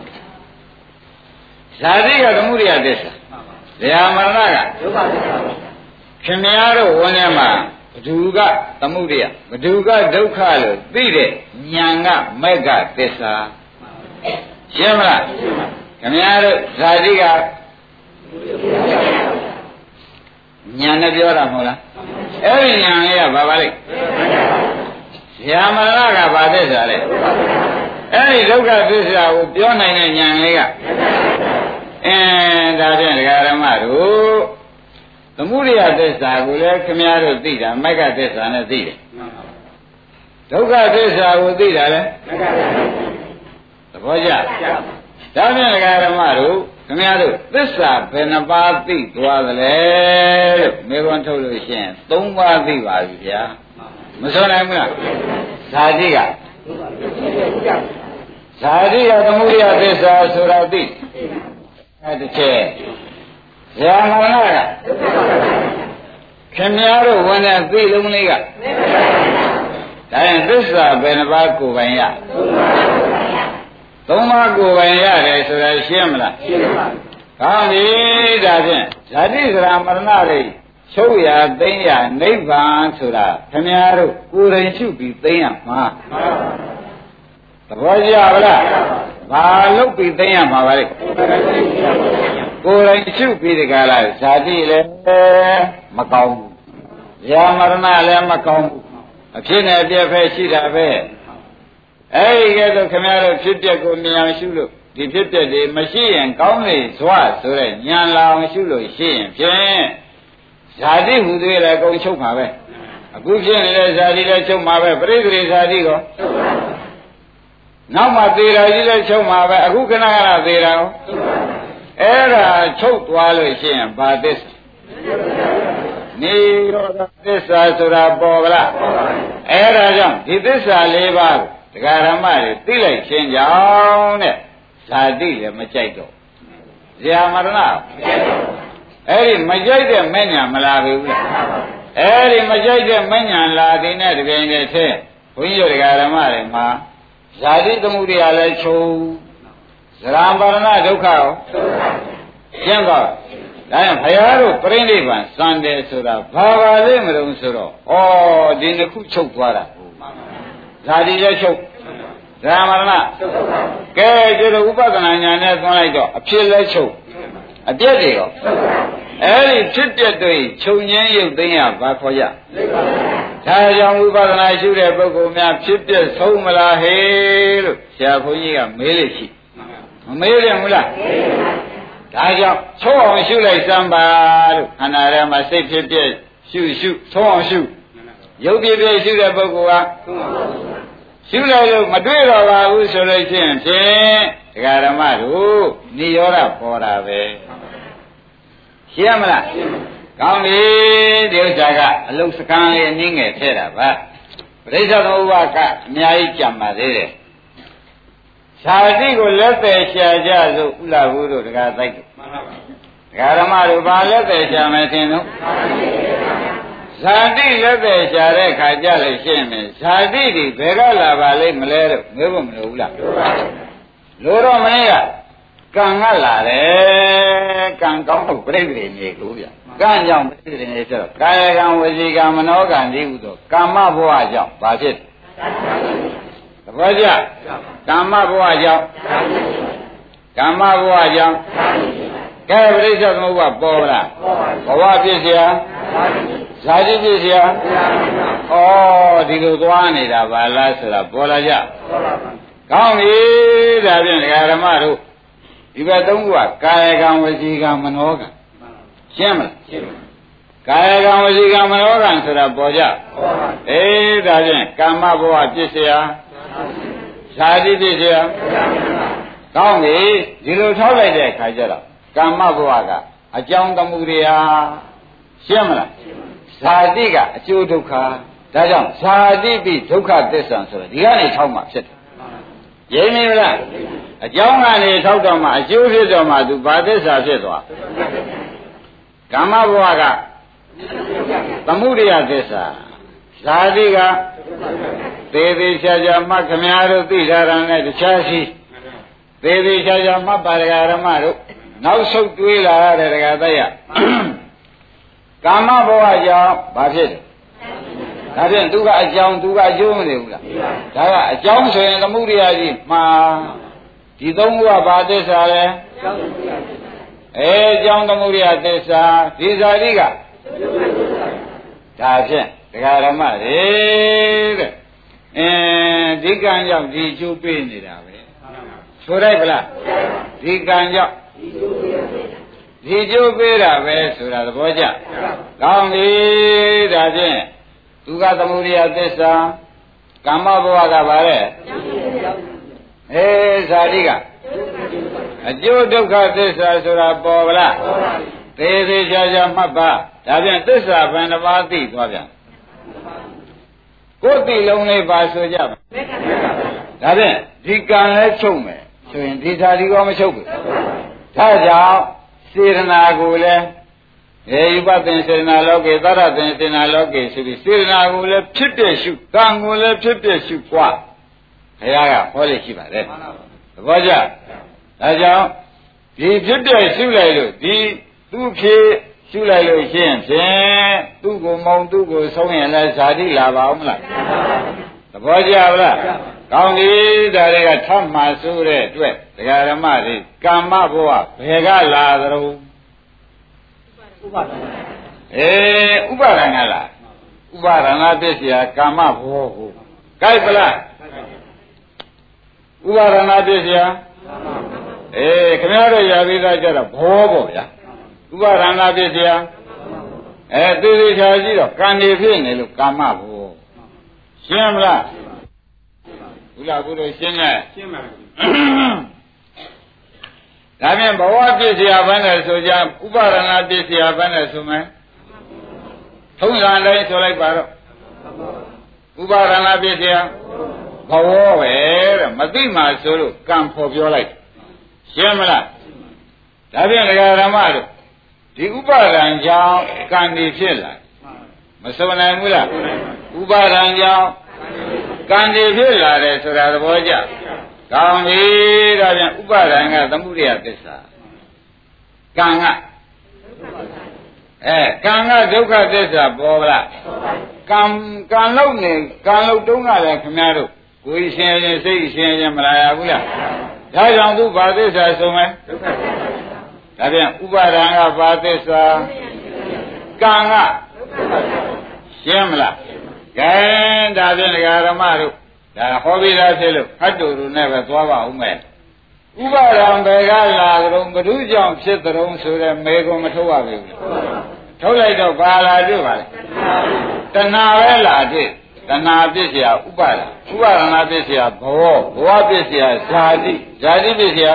[SPEAKER 2] ဇာတိကသမုဒိယသစ္စာယာမရဏကဒုက္ခသစ္စာခင်ဗျားတို့ဝန်ထဲမှာဘဒုကသမုဒိယဘဒုကဒုက္ခလို့သိတဲ့ဉာဏ်ကမက်ကသစ္စာရှင်းမလားခင်ဗျားတို့ဇာတိက ဉာဏ်နဲ့ပြောတာမဟုတ်လားအဲ့ဒီဉာဏ်လေးကဘာပါလိမ့်ဇာမရဏကဘာသစ္စာလဲအဲ့ဒီဒုက္ခသစ္စာကိုပြောနိုင်တဲ့ဉာဏ်လေးကအင်းဒါဖြင့်ဒကာရမတို့သမုဒိယသစ္စာကိုလည်းခမည်းတော်သိတာမက္ကသစ္စာနဲ့သိတယ်ဒုက္ခသစ္စာကိုသိတာလဲသဘောကျဒါဖြင့်ဒကာရမတို့ ခင်ဗျားတို့သစ္စာဘယ်နှပါးသိသွားသလဲလို့မေခွန်းထုတ်လို့ရှိရင်၃ပါးသိပါပြီဗျာမဆိုနိုင်ဘူးလားဇာတိကဇာတိကသမုဒိယသစ္စာဆိုတာသိအဲတစ်ချက်ဇာမရဏကခင်ဗျားတို့ဝင်တဲ့သိလုံးလေးကဒါရင်သစ္စာဘယ်နှပါးကိုပိုင်ရ သုံးပါးကိုပိုင်ရတယ်ဆိုတာရှင်းမလားရှင်းပါပြီကောင်းပြီဒါဖြင့်ဇာတိစရာမရဏတွေချုပ်ရသိမ့်ရနိဗ္ဗာန်ဆိုတာခင်ဗျားတို့ကိုယ်တိုင်ရှုပြီးသိမ့်ရမှာသဘောကျပါလားဘာလို့ပြီးသိမ့်ရမှာပါလဲကိုယ်တိုင်ရှုပြီးဒီကလာဇာတိလည်းမကောင်းဘူးဇာမရဏလည်းမကောင်းဘူးအဖြစ်နဲ့အပြည့်ပဲရှိတာပဲ အဲ့ဒီကဲတော့ခင်ဗျားတို့ဖြစ်ပျက်ကိုမြင်အောင်ရှုလို့ဒီဖြစ်ပျက်တွေမရှိရင်ကောင်းလေဇွဆိုတဲ့ဉာဏ်လာအောင်ရှုလို့ရှိရင်ဖြင့်ဇာတိဟူသေးလည်းအကုန်ချုပ်မှာပဲအခုဖြစ်နေတဲ့ဇာတိလည်းချုပ်မှာပဲပရိသေဇာတိကောနောက်မှသေတာကြီးလည်းချုပ်မှာပဲအခုခဏခဏသေတာကောအဲ့ဒါချုပ်သွားလို့ရှိရင်ဘာသစ္စာနေရောဓသစ္စာဆိုတာပေါ်ကလားအဲ့ဒါကြောင့်ဒီသစ္စာ၄ပါး ဒကာရမတွေသိလိုက်ခြင်းကြောင့်တဲ့ဇာတိလည်းမကြိုက်တော့ဇာမရဏအဲ့ဒီမကြိုက်တဲ့မညာမလာဘူးလားအဲ့ဒီမကြိုက်တဲ့မညာလာတဲ့နဲ့တပြိုင်တည်းထဲဘုန်းကြီးတို့ဒကာရမတွေမှာဇာတိသမှုတရားလည်းချုပ်ဇရာမရဏဒုက္ခရောရှင်းပါဒါရင်ဘုရားတို့ပြိဋိဘံစံတယ်ဆိုတာဘာပါလဲမလို့ဆိုတော့ဩဒီနှစ်ခုချုပ်သွားတာ ဇာတိလည်းချုပ်ဇာမရဏကဲဒီလိုဥပဒနာညာနဲ့သွန်းလိုက်တော့အဖြစ်လဲချုပ်အပြည့်တွေရောအဲ့ဒီဖြစ်ပြတွေခြုံငင်းရုပ်သိမ်းရဘာခေါ်ရဒါကြောင့်ဝိပဿနာရှုတဲ့ပုဂ္ဂိုလ်များဖြစ်ပြဆုံးမလားဟေးလို့ဆရာဘုန်းကြီးကမေးလို့ရှိမမေးတယ်မလားဒါကြောင့်ချုံးအောင်ရှုလိုက်စမ်းပါလို့ခန္ဓာထဲမှာစိတ်ဖြစ်ပြရှုရှုသုံးအောင်ရှုရုပ်ပြပြရှုတဲ့ပုဂ္ဂိုလ်က ရှုလိုက်လို့မတွေ့တော့ပါဘူးဆိုလို့ရှိရင်ဖြင့်ဒကာဓမ္မတို့និရောဓပေါ်တာပဲရှင်းမလားကောင်းပြီဒီဥစ္စာကအလုစကံလေးနင်းငယ်ထဲတာပါပရိစ္ဆေသမုပ္ပါကအများကြီးကြံပါသေးတယ်ဇာတိကိုလက်သေးရှာကြဆိုဥလာဘူးတို့ဒကာတိုက်တယ်မှန်ပါပါဒကာဓမ္မတို့ဘာလက်သေးရှာမယ်ထင်တော့ ဇာတိလက်သေးရှာတဲ့ခါကြလို့ရှင်းမယ်ဇာတိတွေဘယ်ကလာပါလိမ့်မလဲတော့မေးဖို့မလိုဘူးလားလိုတော့မင်းကကံကလာတယ်ကံကောင်းလို့ပြိတ္တိနေလို့ဗျကံကြောင့်ပြိတ္တိနေဆိုတော့ကာယကံဝစီကံမနောကံဒီဟုသောကာမဘဝကြောင့်ဘာဖြစ်သဘောကျကာမဘဝကြောင့်ကာမဘဝကြောင့် ကဲပရိစ္ဆေသမုပ္ပါပေါ်မလားပေါ်ပါဘဝပြည့်စရာဇာတိပြည့်စရာဩဒီလိုသွားနေတာပါလားဆိုတာပေါ်လာကြပေါ်ပါပါကောင်းပြီဒါဖြင့်ဒကာဓမ္မတို့ဒီဘက်သုံးခုကကာယကံဝစီကံမနောကံရှင်းမလားရှင်းပါကာယကံဝစီကံမနောကံဆိုတာပေါ်ကြအေးဒါဖြင့်ကာမဘဝပြည့်စရာဇာတိပြည့်စရာကောင်းပြီဒီလိုထောက်လိုက်တဲ့အခါကျတော့ ကာမဘဝကအကြောင်းတမှုတွေဟာရှင်းမလားဇာတိကအကျိုးဒုက္ခဒါကြောင့်ဇာတိပိဒုက္ခသစ္စာဆိုတော့ဒီကနေထောက်မှဖြစ်တယ်ရင်းနေမလားအကြောင်းကနေထောက်တော့မှအကျိုးဖြစ်တော့မှသူဘာသစ္စာဖြစ်သွားကာမဘဝကသမုဒိယသစ္စာဇာတိကသေသေးချာချာမှခမည်းတော်သိထားတာနဲ့တခြားရှိသေသေးချာချာမှပါရဂရမတို့ နောက်ဆုတ်တွေးလာရတဲ့ဒကာသက်ရကာမဘဝကြောင့်ဘာဖြစ်လဲဒါဖြင့်သူကအကြောင်းသူကအကျိုးမနေဘူးလားဒါကအကြောင်းဆိုရင်သမှုရိယာကြီးမှာဒီသုံးခုကဘာသစ္စာလဲအဲအကြောင်းသမှုရိယာသစ္စာဒီဇာတိကဒါဖြင့်ဒကာရမတွေတဲ့အင်းဒီဒီကံကြောင့်ဒီကျိုးပေးနေတာပဲဆိုလိုက်ပလားဒီကံကြောင့် ဒီကျိုးပေးတာပဲဆိုတာသဘောကျကောင်းပြီဒါဖြင့်သူကသမုဒိယသစ္စာကာမဘဝကပါလေအေးဇာတိကအကျိုးဒုက္ခသစ္စာဆိုတာပေါ်ဗလားသေးသေးချာချာမှတ်ပါဒါဖြင့်သစ္စာဘယ်နှပါးသိသွားပြန်ကိုယ်သိလုံးလေးပါဆိုကြပါဒါဖြင့်ဒီကံလဲချုပ်မယ်ဆိုရင်ဒီဓာတိကောမချုပ်ဘူး ဒါကြောင့်စေရနာကိုလည်းေယုပသင်စေနာလောကေသရသင်စေနာလောကေဆိုပြီးစေနာကိုလည်းဖြစ်တဲ့ရှုကံကိုလည်းဖြစ်တဲ့ရှုกว่าဘုရားကဟောလိရှိပါတယ်သဘောကျဒါကြောင့်ဒီဖြစ်တဲ့ရှုလိုက်လို့ဒီသူ့ဖြစ်ရှုလိုက်လို့ရှင်းဖြင့်သူ့ကိုမောင်သူ့ကိုဆုံးရင်လည်းဇာတိလာပါအောင်မလားသ ဘောကျပါလားကောင်းပြီဒါတွေကထပ်မှဆိုတဲ့အတွက်ဒကာရမတွေကာမဘဝဘယ်ကလာသလဲဥပါဒနာအေးဥပါဒနာလားဥပါဒနာပစ္စယကာမဘောကိုကြိုက်ပလားဥပါဒနာပစ္စယအေးခင်ဗျားတို့ရပြီးသားကြတော့ဘောပေါ့ဗျာဥပါဒနာပစ္စယအဲသေသေးချာကြည့်တော့ကံနေဖြစ်နေလို့ကာမဘော ရှင်းမလားဘုရားကုသိုလ်ရှင်းတယ်ရှင်းပါပြီဒါဖြင့်ဘဝပြည့်စရာဘန်းနဲ့ဆိုကြဥပါဒနာပြည့်စရာဘန်းနဲ့ဆိုမယ်ထုံးစံတိုင်းဆိုလိုက်ပါတော့ဥပါဒနာပြည့်စရာဘဝပဲတဲ့မသိမှဆိုလို့ကံဖော်ပြောလိုက်ရှင်းမလားဒါဖြင့်ဒကာရမတို့ဒီဥပါဒံကြောင့်ကံဒီဖြစ်လာ မစုံနိုင်ဘူးလားဥပါဒံကြောင့်ကံဒီဖြစ်လာတယ်ဆိုတာသဘောကျကောင်းပြီဒါပြန်ဥပါဒံကသမုဒယသစ္စာကံကအဲကံကဒုက္ခသစ္စာပေါ်လားကံကံလုံးနေကံလုံးတုံးကလည်းခင်ဗျားတို့ကိုယ်ရှင်ရင်စိတ်ရှင်ရင်မလာရဘူးလားဒါကြောင့်သူဘာသစ္စာဆုံးလဲဒုက္ခသစ္စာဒါပြန်ဥပါဒံကဘာသစ္စာကံက ရှင်းမလားကဲဒါပြန်ဒကာရမတို့ဒါဟောပြီးသားဖြစ်လို့ဖတ်တူတူနဲ့ပဲသွားပါဦးမယ်ဥပါဒံဘယ်ကလာကြုံဘ ᱹ ကြောင့်ဖြစ်ကြုံဆိုတဲ့မေကွန်မထုတ်ရဘူးထုတ်လိုက်တော့ဘာလာတွေ့ပါလဲတဏှာပဲလာတွေ့တဏှာပစ္စယဥပါဒဥပါဒနာပစ္စယဘောဘောပစ္စယဇာတိဇာတိပစ္စယ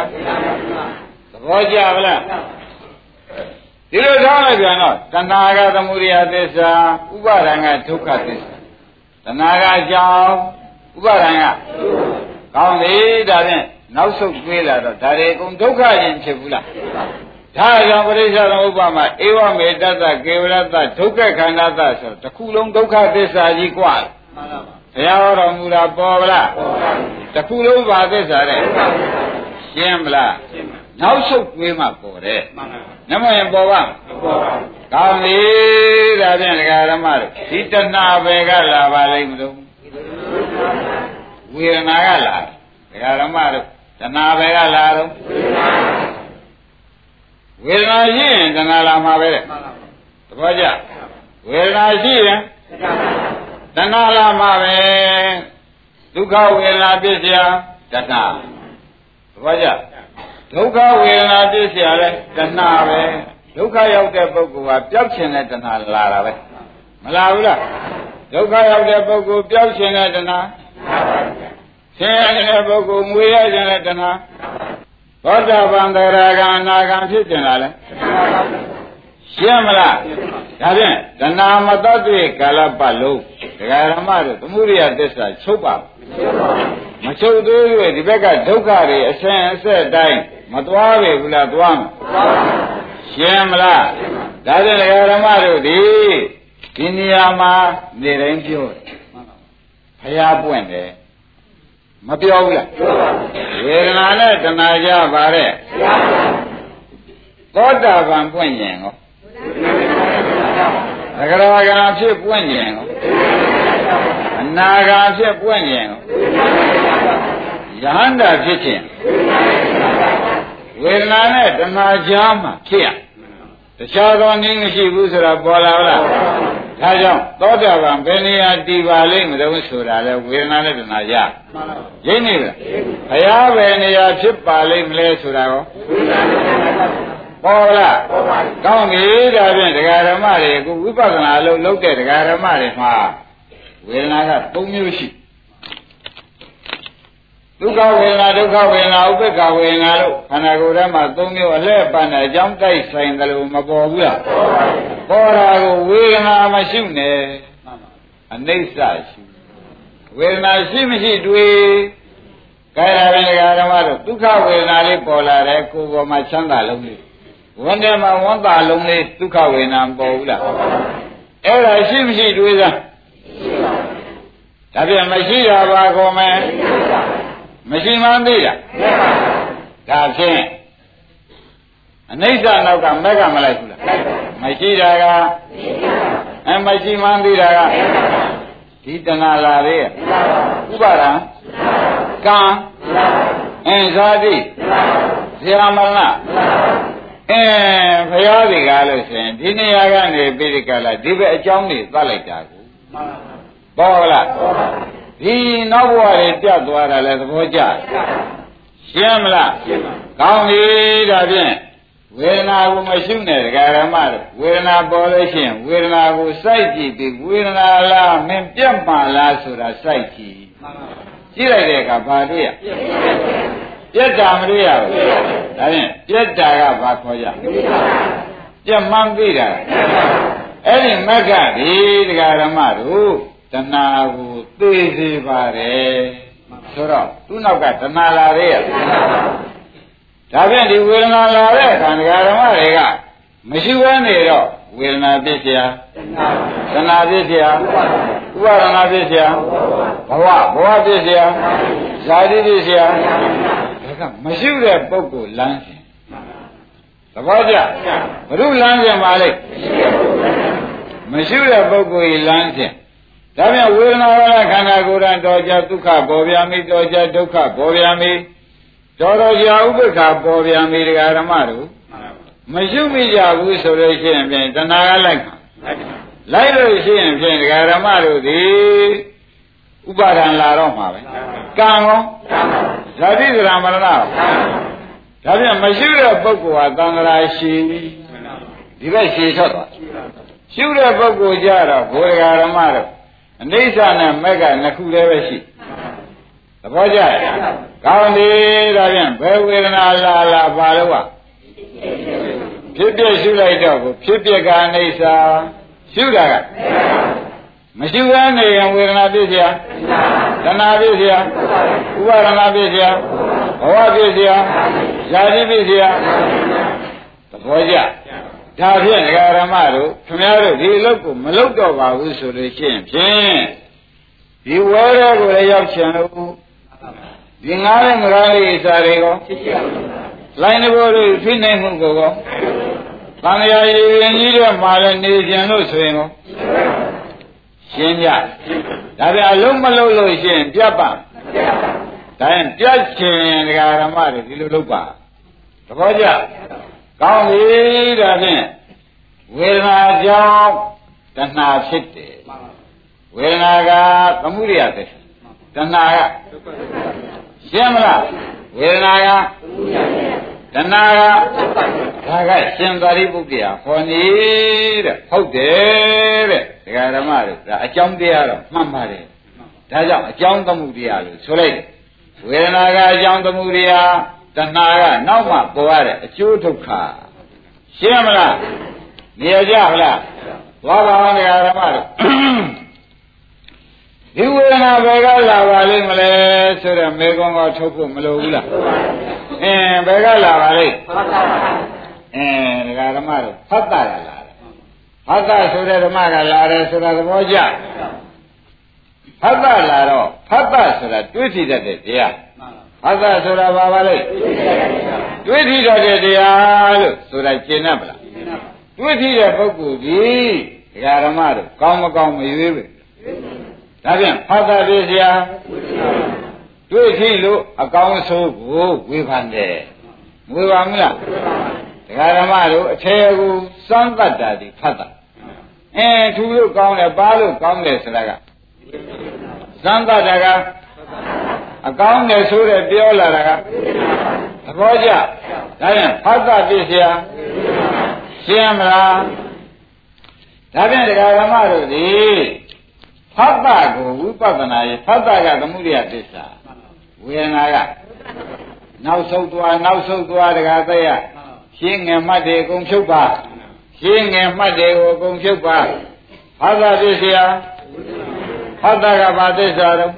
[SPEAKER 2] သဘောကျပါလား ဒီလိုထားလိုက်ပြန်တော့တဏှာကသမုဒယသစ္စာဥပါဒံကဒုက္ခသစ္စာတဏှာကအကြောင်းဥပါဒံကကောင်းပြီဒါဖြင့်နောက်ဆုတ်ပြေးလာတော့ဒါတွေအကုန်ဒုက္ခရင်ဖြစ်ဘူးလားဒါကြောင့်ပရိစ္ဆေသမုပ္ပါမှာဧဝမေတ္တကေဝရတ္တဒုက္ခခန္ဓာတဆိုတခုလုံးဒုက္ခသစ္စာကြီးกว่าမှန်ပါပါဘုရားဟောတော်မူတာပေါ်ဗလားပေါ်ပါဘူးတခုလုံးပါသစ္စာတဲ့ရှင်းမလားရှင်းပါနောက်ဆုတ်ပြေးမှပေါ်တယ်မှန်ပါပါ နမရင်ပေါ်ပါမပေါ်ပါဘူးကောင်းပြီဒါဖြင့်ဒကာရမတို့ဒီတဏှာပဲကလာပါလိမ့်မလို့ဝေဒနာကလာဒကာရမတို့တဏှာပဲကလာတော့ဝေဒနာရှိရင်တဏှာလာမှာပဲတဲ့သဘောကျဝေဒနာရှိရင်တဏှာလာမှာပဲဒုက္ခဝေဒနာပြည့်စရာတဏှာသဘောကျ ဒုက္ခဝေဒနာပြည့်စရာလဲတဏှာပဲဒုက္ခရောက်တဲ့ပုဂ္ဂိုလ်ကပျောက်ခြင်းနဲ့တဏှာလာတာပဲမလာဘူးလားဒုက္ခရောက်တဲ့ပုဂ္ဂိုလ်ပျောက်ခြင်းနဲ့တဏှာဆင်းရဲတဲ့ပုဂ္ဂိုလ်မွေရခြင်းနဲ့တဏှာသောတာပန်သရဂံအနာဂံဖြစ်ကျင်လာလဲ ရှင်းမလားဒါဖြင့်တဏှာမတတ်တဲ့ကာလပတ်လုံးဒကာရမတို့သမှုရိယသစ္စာချုပ်ပါမချုပ်သေးဘူးဒီဘက်ကဒုက္ခတွေအဆင်အဆက်တိုင်းမသွားပဲဘူးလားသွားမရှင်းမလားဒါဖြင့်ဒကာရမတို့ဒီဒီနေရာမှာနေတိုင်းပြောတယ်ဘုရားပွင့်တယ်မပြောဘူးလားဝေဒနာနဲ့တဏှာကြပါတဲ့သောတာပန်ပွင့်ရင်ရော သဂရဂါဖြစ်ပွင့်ရင်ရောအနာဂါဖြစ်ပွင့်ရင်ရောယဟန္တာဖြစ်ခြင်းဝေဒနာနဲ့တဏှာကြားမှာဖြစ်ရတခြားသောနည်းမရှိဘူးဆိုတာပေါ်လာလားဒါကြောင့်သောတာပန်ဘယ်နေရာတည်ပါလိမ့်မလို့ဆိုတာလဲဝေဒနာနဲ့တဏှာရရင်းနေလားဘုရားဘယ်နေရာဖြစ်ပါလိမ့်မလဲဆိုတာရော ပေါ်လားကောင်းပြီဒါဖြင့်ဒကာဓမ္မတွေအခုဝိပဿနာလို့လုပ်တဲ့ဒကာဓမ္မတွေမှာဝေဒနာက၃မျိုးရှိဒုက္ခဝေဒနာဒုက္ခဝေဒနာဥပ္ပခဝေဒနာလို့ခန္ဓာကိုယ်ထဲမှာ၃မျိုးအလှည့်ပန်းတဲ့အကြောင်းတိုက်ဆိုင်တယ်လို့မပေါ်ဘူးလားပေါ်တာကိုဝေဒနာမရှိနဲ့အနိစ္စရှိဝေဒနာရှိမရှိတွေ့ကြရတဲ့ဒကာဓမ္မတို့ဒုက္ခဝေဒနာလေးပေါ်လာတဲ့ကိုယ်ပေါ်မှာချမ်းသာလုံးလေး ဝန်ထဲမှာဝန်တာလုံးလေးဒုက္ခဝေဒနာပေါ်ဘူးလားအဲ့ဒါရှိမရှိတွေ့သားဒါပြန်မရှိတာပါကောမယ်မရှိမှန်းသိတာဒါဖြင့်အနိစ္စနောက်ကမက်ကမလိုက်ဘူးလားမရှိတာကအဲမရှိမှန်းသိတာကဒီတဏှာလာရဲ့ဥပါဒံကံအင်းဇာတိဇာမရဏ အဲဘုရားဒီကားလို့ဆိုရင်ဒီနေရာကနေပိဋကလာဒီဘက်အကြောင်းတွေသတ်လိုက်တာကိုပေါ်လားဒီနောက်ဘဝတွေပြတ်သွားတာလဲသဘောကျရှင်းမလားကောင်းပြီဒါဖြင့်ဝေဒနာကိုမရှိနဲ့ဒကာရမတို့ဝေဒနာပေါ်လို့ရှိရင်ဝေဒနာကိုစိုက်ကြည့်ပြီးဝေဒနာလားမင်းပြတ်မှလားဆိုတာစိုက်ကြည့်ကြည့်လိုက်တဲ့အခါဘာတွေ့ရ ပြတ်တာမတွေ့ရဘူးဒါဖြင့်ပြတ်တာကဘာခေါ်ကြပြတ်မှန်းသိတာအဲ့ဒီမက္ခဒီဒကာရမတို့တဏှာကိုသိစေပါတယ်ဆိုတော့သူ့နောက်ကတဏှာလာတဲ့ဒါဖြင့်ဒီဝေဒနာလာတဲ့အခါဒကာဓမ္မတွေကမရှိဘဲနေတော့ဝေဒနာဖြစ်เสียတဏှာဖြစ်เสียဥပါဒနာဖြစ်เสียဘဝဘဝဖြစ်เสียဇာတိဖြစ်เสียဒါ ကမရှိတဲ့ပုဂ္ဂိုလ်လမ်းစဉ်သဘောကျဘုရုလမ်းစဉ်ပါလေမရှိတဲ့ပုဂ္ဂိုလ်လမ်းစဉ်ဒါပြန်ဝေဒနာဝရခန္ဓာကိုယ်တိုင်တော်ကြဒုက္ခပေါ်ပြန်ပြီတော်ကြဒုက္ခပေါ်ပြန်ပြီတော်တော်ကြာဥပ္ပခါပေါ်ပြန်ပြီတရားဓမ္မတို့မရှိမိကြဘူးဆိုလို့ရှိရင်ဖြင့်တဏှာကလိုက်မှာလိုက်လို့ရှိရင်ဖြင့်တရားဓမ္မတို့ဒီ ဥပါဒံလာတော့မှာပဲကံကောဇာတိသရမရဏဒါပြန်မရှိတဲ့ပုဂ္ဂိုလ်ဟာသံဃာရှိဒီဘက်ရှည်ထွက်သွားရှုတဲ့ပုဂ္ဂိုလ်ကြတော့ဘုရားဓမ္မတို့အနိစ္စနဲ့မက်ကနှစ်ခုတည်းပဲရှိသဘောကျရဲ့ကောင်းပြီဒါဖြင့်ဘယ်ဝေဒနာလာလာပါလို့ဖြစ်ပြရှုလိုက်တော့ကိုဖြစ်ပြကအနိစ္စရှုတာကမ ရှိဘဲနေရင်ဝေဒနာဖြစ်เสียတဏှာဖြစ်เสียဥပါဒနာဖြစ်เสียဘဝဖြစ်เสียဇာတိဖြစ်เสียသဘောကျဒါဖြင့်ဒကာရမတို့ခင်ဗျားတို့ဒီအလုပ်ကိုမလုပ်တော့ပါဘူးဆိုလို့ရှိရင်ဖြင့်ဒီဝဲရဲကိုလည်းရောက်ချင်လို့ဒီငားတဲ့ငကားလေးစာတွေကောလိုင်းတဘောတို့ဖိနေမှုကိုကောသံဃာရည်ရင်ကြီးတို့မှာလည်းနေကြလို့ဆိုရင်ကော ရှင်းကြဒါပြန်အလုံးမလုံးလို့ရှိရင်ပြတ်ပါဒါရင်ပြတ်ချင်ဒကာရမတွေဒီလိုလုပ်ပါသဘောကျကောင်းပြီဒါဖြင့်ဝေဒနာကြောင့်တဏှာဖြစ်တယ်ဝေဒနာကသမှုရိယသစ္စာတဏှာကရှင်းမလားဝေဒနာက တဏှာကဒါကရှင်သာရိပုတ္တရာဟောနေတဲ့ဟုတ်တယ်တဲ့ဒကာဓမ္မတို့ဒါအကြောင်းတရားတော့မှန်ပါတယ်ဒါကြောင့်အကြောင်းသမှုတရားလို့ဆိုလိုက်တယ်ဝေဒနာကအကြောင်းသမှုတရားတဏှာကနောက်မှပေါ်ရတဲ့အကျိုးဒုက္ခရှင်းမလားနေရကြမလားသွားပါအောင်ဓမ္မတို့ ဒီဝေဒနာဘယ်ကလာပါလိမ့်မလဲဆိုတော့မေကွန်ကထုတ်ဖို့မလိုဘူးလားအင်းဘယ်ကလာပါလိမ့်အင်းဒကာဓမ္မတို့ဖတ်တာကလာတယ်ဖတ်တာဆိုတဲ့ဓမ္မကလာတယ်ဆိုတာသဘောကျဖတ်တာလာတော့ဖတ်တာဆိုတာတွေးကြည့်တတ်တဲ့တရားဖတ်တာဆိုတာဘာပါလိမ့်တွေးကြည့်တတ်တဲ့တရားလို့ဆိုတာရှင်း납မလားတွေးကြည့်တဲ့ပုဂ္ဂိုလ်ကြီးဒကာဓမ္မတို့ကောင်းမကောင်းမရွေးပဲ ဒါပြန်ဖတ်တာပြစရာတွေ့ကြည့်လို့အကောင်းဆိုးကိုဝေဖန်တယ်ဝေဖန်မလားဒကာဓမ္မတို့အထေကူစမ်းတတ်တာဒီဖတ်တာအဲထူလို့ကောင်းတယ်ပါလို့ကောင်းတယ်ဆိုတာကသံသတာကအကောင်းတယ်ဆိုတဲ့ပြောလာတာကသဘောကျဒါပြန်ဖတ်တာပြည့်စရာရှင်းမလားဒါပြန်တရားဓမ္မတို့ဒီ ဖတ်တာကိုဝိပဿနာရဲ့ဖတ်တာကသမှုရိယသစ္စာဝေဒနာကနောက်ဆုံးသွားနောက်ဆုံးသွားတရားသက်ရရှင်းငယ်မှတ်တယ်အကုန်ဖြုတ်ပါရှင်းငယ်မှတ်တယ်ကိုအကုန်ဖြုတ်ပါဖတ်တာပြည့်စရာဖတ်တာကဘာသစ္စာတော့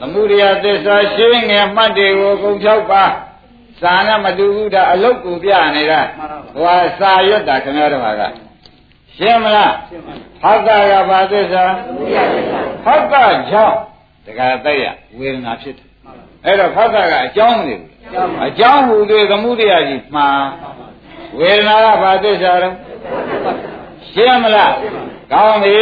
[SPEAKER 2] သမှုရိယသစ္စာရှင်းငယ်မှတ်တယ်ကိုအကုန်ဖြုတ်ပါစာနဲ့မတူဘူးဒါအလုတ်ကိုပြနေတာဟိုဟာစာရွတ်တာခင်ဗျားတို့က ရှင်းမလားဟောတာကဘာသစ္စာဟောတာကြောင့်တခါတိုက်ရဝေဒနာဖြစ်တယ်အဲ့တော့ဟောတာကအကြောင်းမလို့အကြောင်းဟူတွေသမှုတရားကြီးမှာဝေဒနာကဘာသစ္စာတော့ရှင်းမလားကောင်းပြီ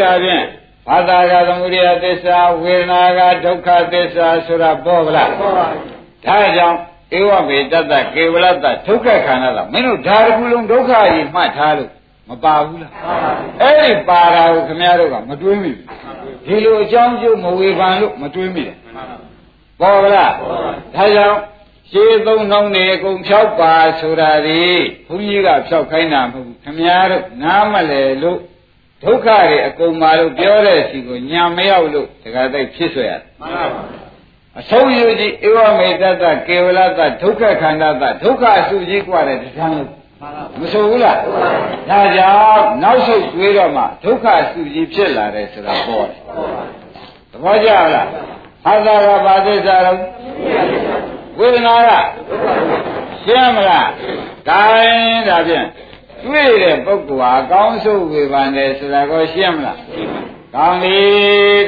[SPEAKER 2] ဒါဖြင့်ဘာသာကသမှုတရားသစ္စာဝေဒနာကဒုက္ခသစ္စာဆိုတာပေါ်ဗလားပေါ်ပါဘူးဒါကြောင့်ဧဝမေတ္တကေဝလတ္တဒုက္ခခန္ဓာလားမင်းတို့ဓာတ်ကူလုံးဒုက္ခကြီးမှတ်ထားလို့ မပါဘူးလားအဲ့ဒီပါတာကိုခင်ဗျားတို့ကမတွေးမိဘူးဒီလိုအကြောင်းကျိုးမဝေဖန်လို့မတွေးမိတယ်ပေါ်ပါလားဒါကြောင့်ရှေးသုံးနှောင်းနေအကုန်ဖြောက်ပါဆိုတာဒီဘုန်းကြီးကဖြောက်ခိုင်းတာမဟုတ်ဘူးခင်ဗျားတို့နားမလဲလို့ဒုက္ခတွေအကုန်ပါလို့ပြောတဲ့စီကိုညာမရောက်လို့တခါတိုက်ဖြစ်ဆွဲရတယ်မှန်ပါပါအဆုံးယူကြည့်ဧဝမေတ္တကေဝလတ္တဒုက္ခခန္ဓာတဒုက္ခအစုကြီးกว่าတဲ့တရားလို့ မဆိုဘူးလားဒါကြောင့်နောက်ဆုတ်တွေးတော့မှဒုက္ခစုကြီးဖြစ်လာတယ်ဆိုတာပေါ်တယ်သဘောကျလားဟာသာကဘာသစ္စာတော့ဝေဒနာကရှင်းမလားဒါရင်ဒါဖြင့်တွေ့တဲ့ပုဂ္ဂိုလ်ဟာအကောင်းဆုံးဝေဖန်တယ်ဆိုတာကိုရှင်းမလားကောင်းပြီ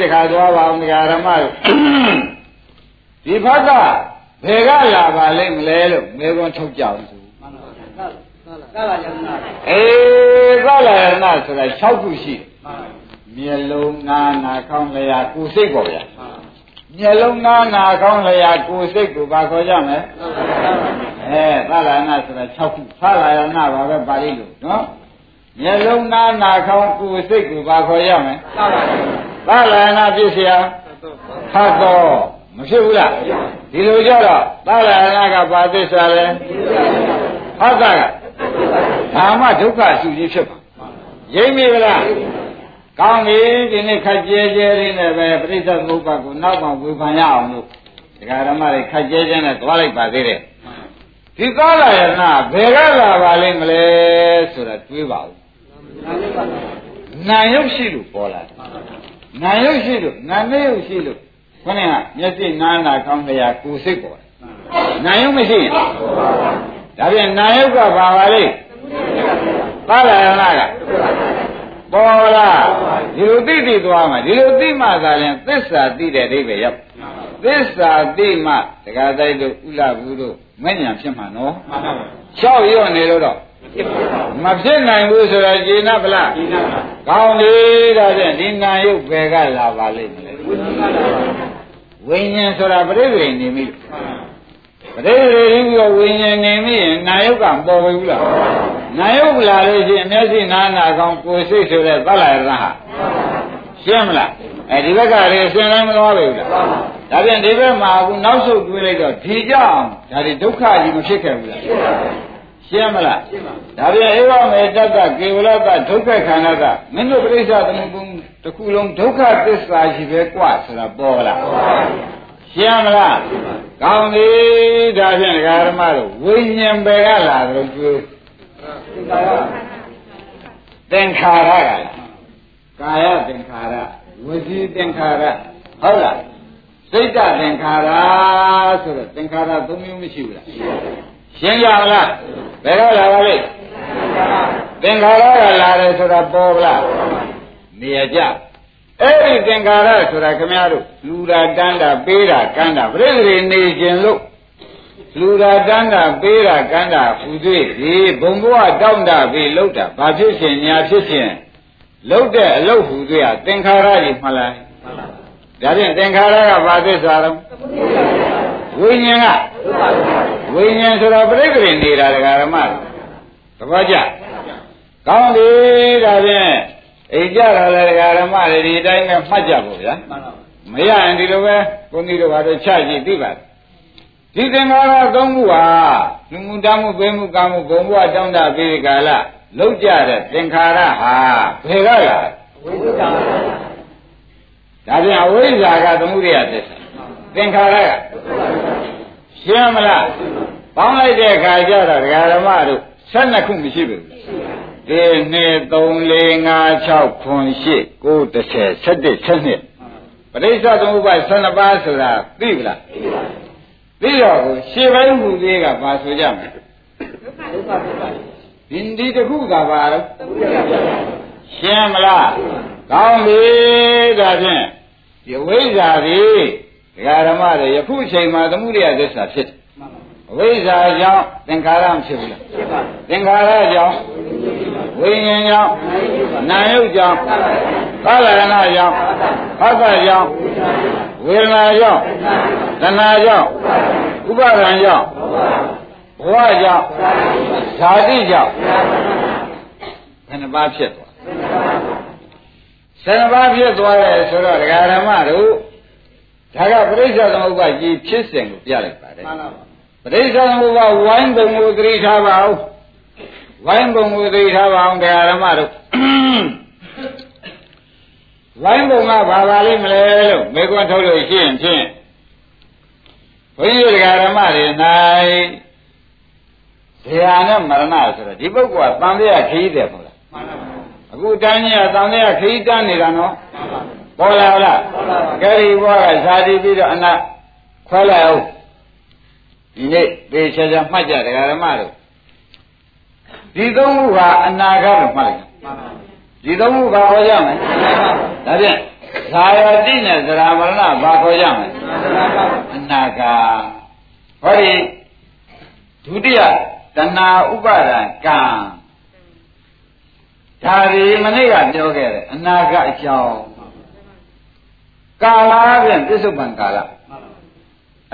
[SPEAKER 2] တခါသွားပါအောင်ဒကာဓမ္မတို့ဒီဘက်ကဘယ်ကလာပါလိမ့်မလဲလို့မေခွန်းထုတ်ကြအောင် ဆိုသလယနာအေးသလယနာဆိုတာ6ခုရှိတယ်မျက်လုံးနာနာခေါင်းလျာကိုယ်စိတ်ပေါ့ဗျာမျက်လုံးနာနာခေါင်းလျာကိုယ်စိတ်ကိုဘာခေါ်ကြမလဲအဲသလယနာဆိုတာ6ခုသလယနာပါပဲပါဠိလိုနော်မျက်လုံးနာနာခေါင်းကိုယ်စိတ်ကိုဘာခေါ်ရမလဲသလယနာပြည့်စရာဖတ်တော့မဖြစ်ဘူးလားဒီလိုကြတော့သလယနာကဘာသစ္စာလဲဟောတာက ဘာမှဒုက္ခအစုကြီးဖြစ်ပါရိပ်မိဗလားကောင်းပြီဒီနေ့ခက်ကြဲကြဲလေးနဲ့ပဲပြိဿသမုပ္ပါကိုနောက်မှဝေဖန်ရအောင်လို့ဒကာဓမ္မတွေခက်ကြဲကြဲနဲ့သွားလိုက်ပါသေးတယ်ဒီကာလယနာဘယ်ကလာပါလိမ့်မလဲဆိုတာတွေးပါဦးနာယုတ်ရှိလို့ပေါ်လာတယ်နာယုတ်ရှိလို့နာမေယုတ်ရှိလို့ခொနဲ့ကမျက်စိနားနာကောင်းတရားကိုယ်စိတ်ပေါ်တယ်နာယုတ်မရှိရင်ဒါပြန်နာယုတ်ကဘာပါလိမ့် ပါလာရနာကပေါ်လားဒီလိုသိသိသွားမှာဒီလိုသိမှသာရင်သစ္စာသိတဲ့အိဗယ်ရောက်သစ္စာသိမှတက္ကသိုက်တို့ဥလဘူးတို့မဲ့ညာဖြစ်မှာနော်မှန်ပါပါလျှောက်ရော့နေလို့တော့မဖြစ်နိုင်ဘူးဆိုတော့ကျေနပ်ဗလားကျေနပ်ပါကောင်းပြီဒါဖြင့်ဒီနာယုတ်ဘယ်ကလာပါလိမ့်မလဲဝိညာဉ်ဆိုတာပြိဋိနေပြီ ပရိသေရင်းပြီးတော့ဝိညာဉ်နေမိရင်နာယုတ်ကပေါ်ပြီဘူးလားနာယုတ်လာလို့ရှိရင်မျက်စိနာနာကောင်းကိုယ်စိတ်ဆိုတဲ့သလရဟာရှင်းမလားအဲဒီဘက်ကလည်းအစဉ်တိုင်းမသွားပြီဘူးလားဒါပြန်ဒီဘက်မှာအခုနောက်ဆုတ်တွေးလိုက်တော့ဒီကြောင့်ဒါဒီဒုက္ခကြီးမဖြစ်ခဲ့ဘူးလားရှင်းမလားဒါပြန်ဧဝမေတ္တကေဝလတဒုက္ခခန္ဓာကမင်းတို့ပြိဿသမုပ္ပုံတစ်ခုလုံးဒုက္ခသစ္စာရှိပဲกว่าဆိုတာပေါ်လား ရှင်းမလားကောင်းပြီဒါဖြင့်ဒကာဓမ္မတို့ဝိညာဉ်ပဲကလာတော့ကျွေးသင်္ခါရကလားကာယသင်္ခါရဝစီသင်္ခါရဟုတ်လားစိတ်တသင်္ခါရဆိုတော့သင်္ခါရသုံးမျိုးမရှိဘူးလားရှင်းကြမလားဘယ်တော့လာပါလိမ့်သင်္ခါရကလာတယ်ဆိုတာပေါ်လားနေရကြ အဲ့ဒီသင်္ခါရဆိုတာခမည်းတော်လူတာတန်းတာပေးတာကန်းတာပြိတ္တိနေခြင်းလို့လူတာတန်းတာပေးတာကန်းတာဟူသေးဒီဘုံဘဝတောင့်တာပြီးလှုပ်တာဘာဖြစ်ရှင်ညာဖြစ်ရှင်လှုပ်တဲ့အလုတ်ဟူသေးอ่ะသင်္ခါရကြီးမှလားဒါဖြင့်သင်္ခါရကဘာသစ္စာတော့ဝိညာဉ်ကဝိညာဉ်ဆိုတော့ပြိတ္တိနေတာဒကာရမသဘောကျကောင်းပြီဒါဖြင့် အိမ်ကြတာလည်းဒကာဓမ္မတွေဒီတိုင်းပဲမှတ်ကြဖို့ဗျာ
[SPEAKER 1] မှန်ပါ
[SPEAKER 2] မရရင်ဒီလိုပဲကိုကြီးတို့ဘာလို့ချကြည့်သိပါဒီသင်္ခါရသုံးခုဟာလူမှုတမှုပေးမှုကာမှုဘုံဘဝတောင်းတပြီးကာလလောက်ကြတဲ့သင်္ခါရဟာဘယ်ကလာ
[SPEAKER 1] ဝိသုဒ္ဓါ
[SPEAKER 2] ဒါပြန်အဝိဇ္ဇာကသမှုရိယသစ္စာသင်္ခါရကရှင်းမလားပေါင်းလိုက်တဲ့အခါကျတော့ဒကာဓမ္မတို့12ခုမရှိဘူး ဒီ2 3 4 5 6 9 10 9 10 11 12ပရိစ္ဆသမုပ္ပါ12ပါးဆိုတာသိပြီလားသိတော့ကိုရှေ့ပိုင်းမူလေးကပါဆိုကြမယ်ဒီဒီတစ်ခုကပါတော့ရှင်းမလားကောင်းပြီဒါဖြင့်ဒီဝိဇ္ဇာတွေဒကာဓမ္မတွေယခုချိန်မှာသမှုရိယသစ္စာဖြစ်တယ်အဝိဇ္ဇာကြောင့်သင်္ခါရမဖြစ်ဘူးလား
[SPEAKER 1] ဖြစ်ပါ
[SPEAKER 2] သင်္ခါရကြောင့် ဝိညာဉ်ကြောင့်နာယုတ်ကြောင့်သာလရဏကြောင့်ဟောကကြောင့်ဝေဒနာကြောင့်တဏှာကြောင့်ဥပါဒံကြောင့်ဘဝကြောင့်ဇာတိကြောင့်ဘယ်နှပါးဖြစ်သွားဆယ်နှပါးဖြစ်သွားတယ်ဆိုတော့ဒကာဓမ္မတို့ဒါကပရိစ္ဆေသမုပ္ပါကြီးဖြစ်စဉ်ကိုပြလိုက်ပါတယ်
[SPEAKER 1] မှန်ပါပါ
[SPEAKER 2] ပရိစ္ဆေသမုပ္ပါဝိုင်းပုံကိုသတိထားပါဦး ဝိုင်းပုံကိုသတိထားပါအောင်တရားဓမ္မတို့ဝိုင်းပုံကဘာပါလိမ့်မလဲလို့မေကွန်းထုတ်လို့ရှိရင်ဖြင့်ဘုန်းကြီးတရားဓမ္မတွေ၌ဇေယနဲ့မရဏဆိုတော့ဒီပုဂ္ဂိုလ်ကတန်တရားခရီးတယ်မဟုတ်လား
[SPEAKER 1] မှန်ပါပါ
[SPEAKER 2] အခုတန်းကြီးကတန်တရားခရီးတန်းနေတာနော်
[SPEAKER 1] မှန်ပါ
[SPEAKER 2] ပေါ်လာလား
[SPEAKER 1] ပေါ်လာပါ
[SPEAKER 2] ကဲဒီဘွားကဇာတိပြီးတော့အနာခွဲလိုက်အောင်ဒီနေ့ပေချာချာမှတ်ကြတရားဓမ္မတို့ ဒီသုံးခုဟာအနာဂတ်လို့မှတ်လိုက်
[SPEAKER 1] မှန်ပါ
[SPEAKER 2] ဒီသုံးခုဘာခေါ်ကြမလဲဒါဖြင့်ဇာယတိနဲ့သရမရဏဘာခေါ်ကြမလဲအနာဂတ်ဟောဒီဒုတိယတဏှာဥပါဒံကံဒါဒီမနေ့ကပြောခဲ့တယ်အနာဂတ်အကြောင်းကာလဖြင့်ပြစ္ဆုတ်ပံကာလ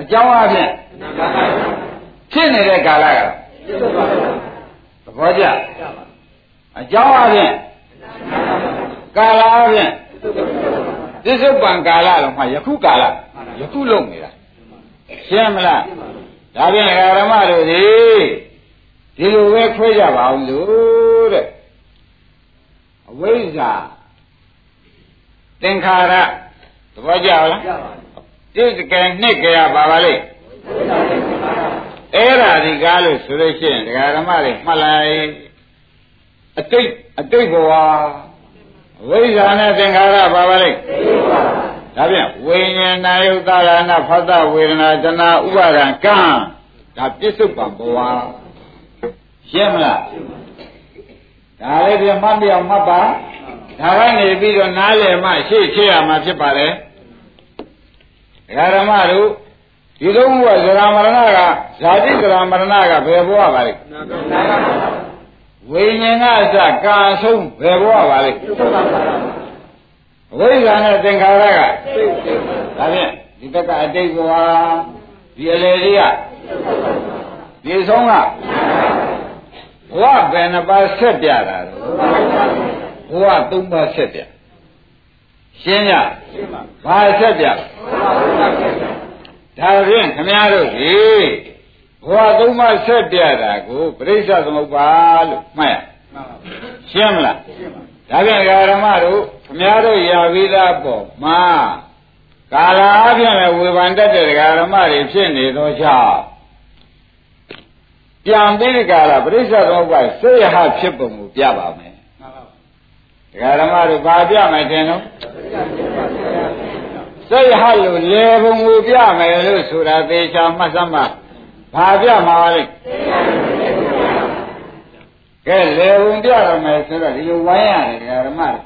[SPEAKER 2] အကြောင်းအဖြစ်ဖြစ်နေတဲ့ကာလကသ ဘောကျအကြောင်းအဖြစ်ကာလအဖြစ်ပြစ္ဆုတ်ပံကာလလို့မှယခုကာလယခုလုံးနေတာရှင်းမလားဒါဖြင့်ဓမ္မတို့ဒီဒီလိုပဲခွဲကြပါအောင်လို့တဲ့အဝိဇ္ဇာသင်္ခါရသဘောကျလား
[SPEAKER 1] ရပါ
[SPEAKER 2] တိစကံနှစ်ကြရပါပါလိမ့် အဲ့ဒါဒီကားလို့ဆိုလို့ရှိရင်ဒကာဓမ္မတွေမှတ်လိုက်အတိတ်အတိတ်ဘဝဝိဇ္ဇာနဲ့သင်္ခါရပါပါလိမ့်ဒါပြန်ဝိညာဏယုတ်တာရဏဖတ်တဝေဒနာတဏဥပါဒံကံဒါပြစ္ဆုတ်ပံဘဝရှင်းမလားဒါလေးပြန်မှတ်ပြအောင်မှတ်ပါဒါကနေပြီးတော့နားလည်မှရှေ့ရှေ့ရမှာဖြစ်ပါလေဒကာဓမ္မတို့ ဒီသုံးခုကဇရာမရဏကဇာတိဇရာမရဏကဘယ်ဘဝပါလဲ
[SPEAKER 1] နာဂနာဂ
[SPEAKER 2] ဝိညာဉ်ကအစကာအဆုံးဘယ်ဘဝပါလဲ
[SPEAKER 1] သုဘပါပါ
[SPEAKER 2] အဝိဇ္ဇာနဲ့သင်္ခါရက
[SPEAKER 1] သိသိ
[SPEAKER 2] ဒါဖြင့်ဒီဘက်ကအတိတ်ဘဝဒီအလေလေးကဒီဆုံးကဘဝဘယ်နှပါးဆက်ပြတာလဲဘဝသုံးပါးဆက်ပြရှင်းရ
[SPEAKER 1] ရှင်းပါ
[SPEAKER 2] ဘာဆက်ပြ ဒါဖြင့်ခမည်းတော်ဒီဘဝသုံးပါးဆက်ပြတာကိုပြိဿသမုပ္ပါလို့မှတ်ရ
[SPEAKER 1] မှန်ပါ
[SPEAKER 2] ရှင်းမလား
[SPEAKER 1] ရှင်းပါ
[SPEAKER 2] ဒါပြန်ဓမ္မတို့ခမည်းတော်ရာဝိသားပေါ်မှာကာလအပြင်လည်းဝေဖန်တတ်တဲ့ဓမ္မတွေဖြစ်နေသောကြောင့်ပြန်ပြီးဒီကာလပရိစ္ဆေသမုပ္ပါစေရဟဖြစ်ပုံကိုပြပါမယ်
[SPEAKER 1] မှန်ပါ
[SPEAKER 2] ဒကာဓမ္မတို့ဘာပြမယ်ထင်တော့ စေရဟလို့လေပုံကိုပြမယ်လို့ဆိုတာသေချာမှတ်စမ်းပါဘာပြမှာလဲကဲလေပုံပြရမယ်ဆိုတော့ဒီလိုဝိုင်းရတယ်ဒကာဓမ္မတို့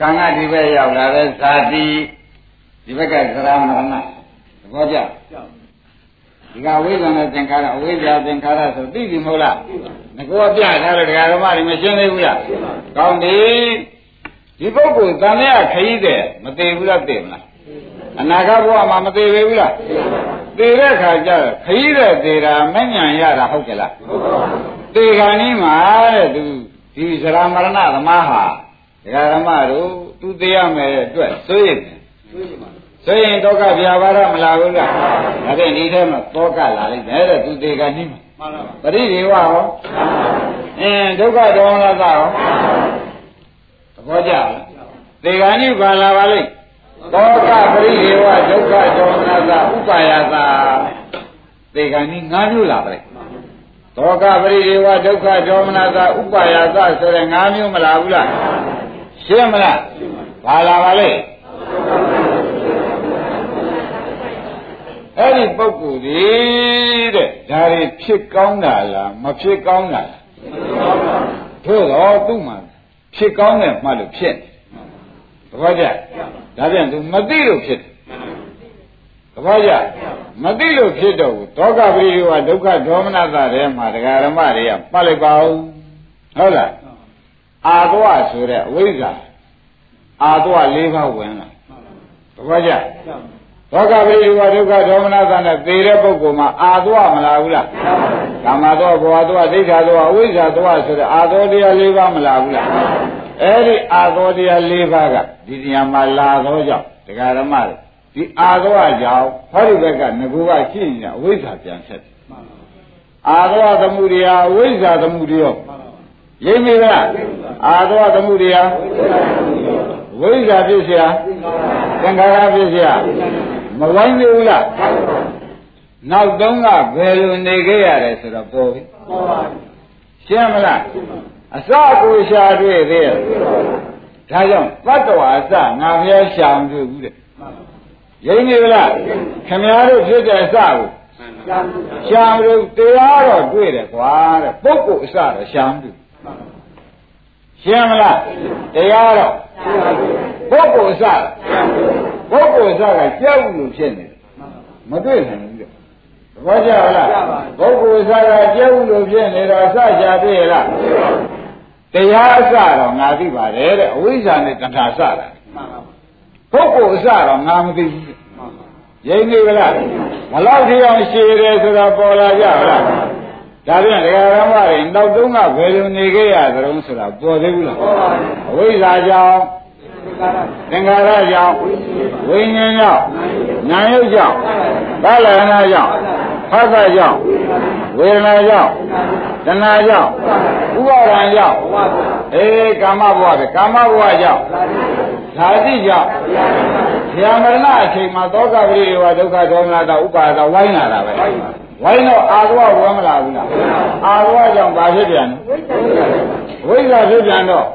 [SPEAKER 2] ကံကဒီဘက်ရောက်လာတဲ့ဇာတိဒီဘက်ကသရမရဏသဘောကျ
[SPEAKER 1] ကြောက်
[SPEAKER 2] ဒီကဝိဇ္ဇာနဲ့သင်္ခါရအဝိဇ္ဇာသင်္ခါရဆိုသိပြီမဟုတ်လားငကောပြထားတဲ့ဒကာဓမ္မတွေမရှင်းသေးဘူးလားကောင်းပြီဒီပုဂ္ဂိုလ်တန်မြတ်ခရီးတဲ့မသိဘူးလားသိမလားအနာဂတ်ဘဝမှာမသေးဘူးလားသေတဲ့ခါကျခရီးတဲ့သေးတာမညံရတာဟုတ်ကြလားသေခါနီးမှာတဲ့သူဒီဇရာမရဏသမားဟာဒကာရမတို့သူသေးရမယ်အတွက်စိုးရိမ်တယ် ဆိုရင်ဒုက္ခပြပါရမလာဘူးလားဒါဖြင့်ဒီထဲမှာဒုက္ခလာလိမ့်မယ်တဲ့သူသေးခါနီးမှာမှန်ပါပါပရိဒီဝဟောအင်းဒုက္ခဒေါမနသဟောသဘောကျလားသေခါနီးပါလာပါလိမ့်သောကပရိဒေဝဒုက္ခဒေါမနသဥပါယတာသေခါနီး၅မျိုးလာပါလိမ့်သောကပရိဒေဝဒုက္ခဒေါမနသဥပါယသဆိုတဲ့၅မျိုးမလာဘူးလားရှင်းမလားဘာလာပါလိမ့် အဲ့ဒီပုဂ္ဂိုလ်ဒီတဲ့ဒါတွေဖြစ်ကောင်းတာလားမဖြစ်ကောင်းတာလားထို့တော့သူ့မှာဖြစ်ကောင်းတယ်မှလို့ဖြစ်တယ်သဘောကျဒါပြန်သူမသိလို့ဖြစ်တယ်သဘောကျမသိလို့ဖြစ်တော့ဘူးဒုက္ခပရိယောဒုက္ခဒေါမနတာထဲမှာဒကာရမတွေကပတ်လိုက်ပါဦးဟုတ်လားအာသဝဆိုတဲ့အဝိဇ္ဇာအာသဝ၄ပါးဝင်လာသဘောကျ ဒုက္ခပရိယောဒုက္ခဒေါမနတာနဲ့သေတဲ့ပုဂ္ဂိုလ်မှာအာသဝမလာဘူးလားကာမသောဘောသောဒိဋ္ဌသောအဝိဇ္ဇာသောဆိုတဲ့အာသောတရား၄ပါးမလာဘူးလားအဲ့ဒီအာသောတရား၄ပါးကဒီနေရာမှာလာသောကြောင့်ဒကာရမတွေဒီအာသောကြောင့်ဟောဒီဘက်ကငကူကရှိနေတာအဝိဇ္ဇာပြန်ဆက်တယ်အာသောသမှုတရားအဝိဇ္ဇာသမှုတရားရိပ်မိလားအာသောသမှုတရားဝိဇ္ဇာဖြစ်เสียသင်္ခါရဖြစ်เสีย မဝိုင်းသေးဘူးလားနောက်တုန်းကဘယ်လိုနေခဲ့ရတယ်ဆိုတော့ပေါ်ပြီရှင်းမလားအစကိုရှာတွေ့သေးရဲ့ဒါကြောင့်သတ္တဝါအစငါဘုရားရှာမတွေ့ဘူးတဲ့ရင်းနေဗလားခင်ဗျားတို့ဖြစ်တဲ့အစကိုရှာမလို့တရားတော့တွေ့တယ်ကွာတဲ့ပုဂ္ဂိုလ်အစတော့ရှာမတွေ့ရှင်းမလားတရားတော့ပုဂ္ဂိုလ်အစ ပုဂ္ဂိုလ်အစကကြောက်လို့ဖြစ်နေတယ်မတွေ့နိုင်ဘူးတဲ့သဘောကျလားပုဂ္ဂိုလ်အစကကြောက်လို့ဖြစ်နေတော့အစရှာတွေ့ရလားတရားအစတော့ငါသိပါတယ်တဲ့အဝိဇ္ဇာနဲ့တဏှာစတာပုဂ္ဂိုလ်အစတော့ငါမသိဘူးရိမ့်နေကြလားဘလောက်ထိအောင်ရှည်တယ်ဆိုတော့ပေါ်လာကြလားဒါပြန်ဒကာရမတွေနောက်တုန်းကဘယ်လိုနေခဲ့ရသလဲဆိုတာပေါ်သေးဘူးလားအဝိဇ္ဇာကြောင့် သင်္ခါရကြောင့်ဝိညာဉ်ကြောင့်နာယုတ်ကြောင့်ကာလရဏကြောင့်ဖသကြောင့်ဝေဒနာကြောင့်တဏှာကြောင့်ဥပါဒံကြောင့်အေးကာမဘဝပဲကာမဘဝကြောင့်ဓာတိကြောင့်ဆရာမရဏအချိန်မှာသောကပရိယေဝဒုက္ခဒေါမနတာဥပါဒဝိုင်းလာတာပဲဝိုင်းတော့အာသဝဝမလာဘူးလားအာသဝကြောင့်ဘာဖြစ်ပြန်လဲဝိဇ္ဇာဖြစ်ပြန်တော့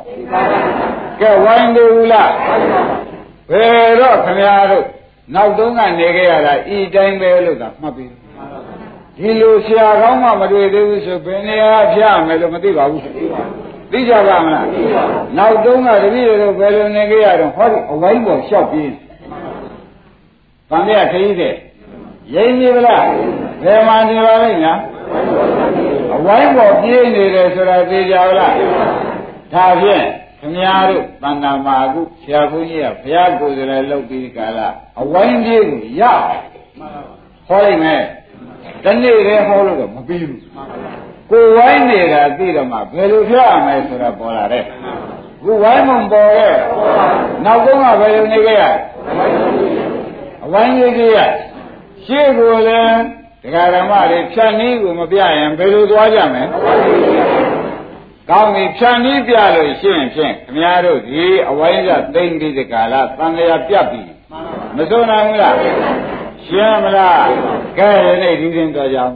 [SPEAKER 2] ကဲဝိုင်းသေးဘူးလားဘယ်တော့ခမရတို့နောက်တုန်းကနေခဲ့ရတာဤတိုင်းပဲလို့သာမှတ်ပြီးဒီလိုဆရာကောင်းမှမတွေ့သေးဘူးဆိုဘယ်နေရာဖျက်မယ်လို့မသိပါဘူးသိကြပါမလားနောက်တုန်းကတပည့်တို့ဘယ်လိုနေခဲ့ရတော့ဟောဒီအဝိုင်းပေါ်လျှောက်ပြေးဗန္ဓရခရီးတဲ့ရိမ့်နေဗလားဘယ်မှာနေပါလိမ့်ညာအဝိုင်းပေါ်ပြေးနေတယ်ဆိုတာသိကြလားဒါဖြင့် ခင်ဗျားတို့တဏ္ဍာမာကုဆရာဘုန်းကြီးကဘုရားကိုယ်စရလုပ်ပြီးကာလအဝိုင်းပြေးကိုရဟောလိုက်မယ်တနေ့တည်းဟောလို့တော့မပြီးဘူးကိုဝိုင်းနေတာသိတော့မှဘယ်လိုပြရမလဲဆိုတာပေါ်လာတဲ့ခုဝိုင်းမပေါ်ရဲ့နောက်ဆုံးကဘယ်လိုနေကြရအဝိုင်းကြီးကြီးရရှေ့ကိုလည်းဒကာဓမ္မတွေဖြတ်နည်းကိုမပြရင်ဘယ်လိုသွားကြမလဲ ကောင်းပြီဖြတ်နည်းပြလို့ရှိရင်ဖြင့်ခမည်းတော်ဒီအဝိုင်းကသိမ့်ပြီးဒီကာလသံဃာပြတ်ပြီမစိုးနိုင်ဘူးလားရှင်းမလားကဲဒီနေ့ဒီရင်တော်ကြအောင်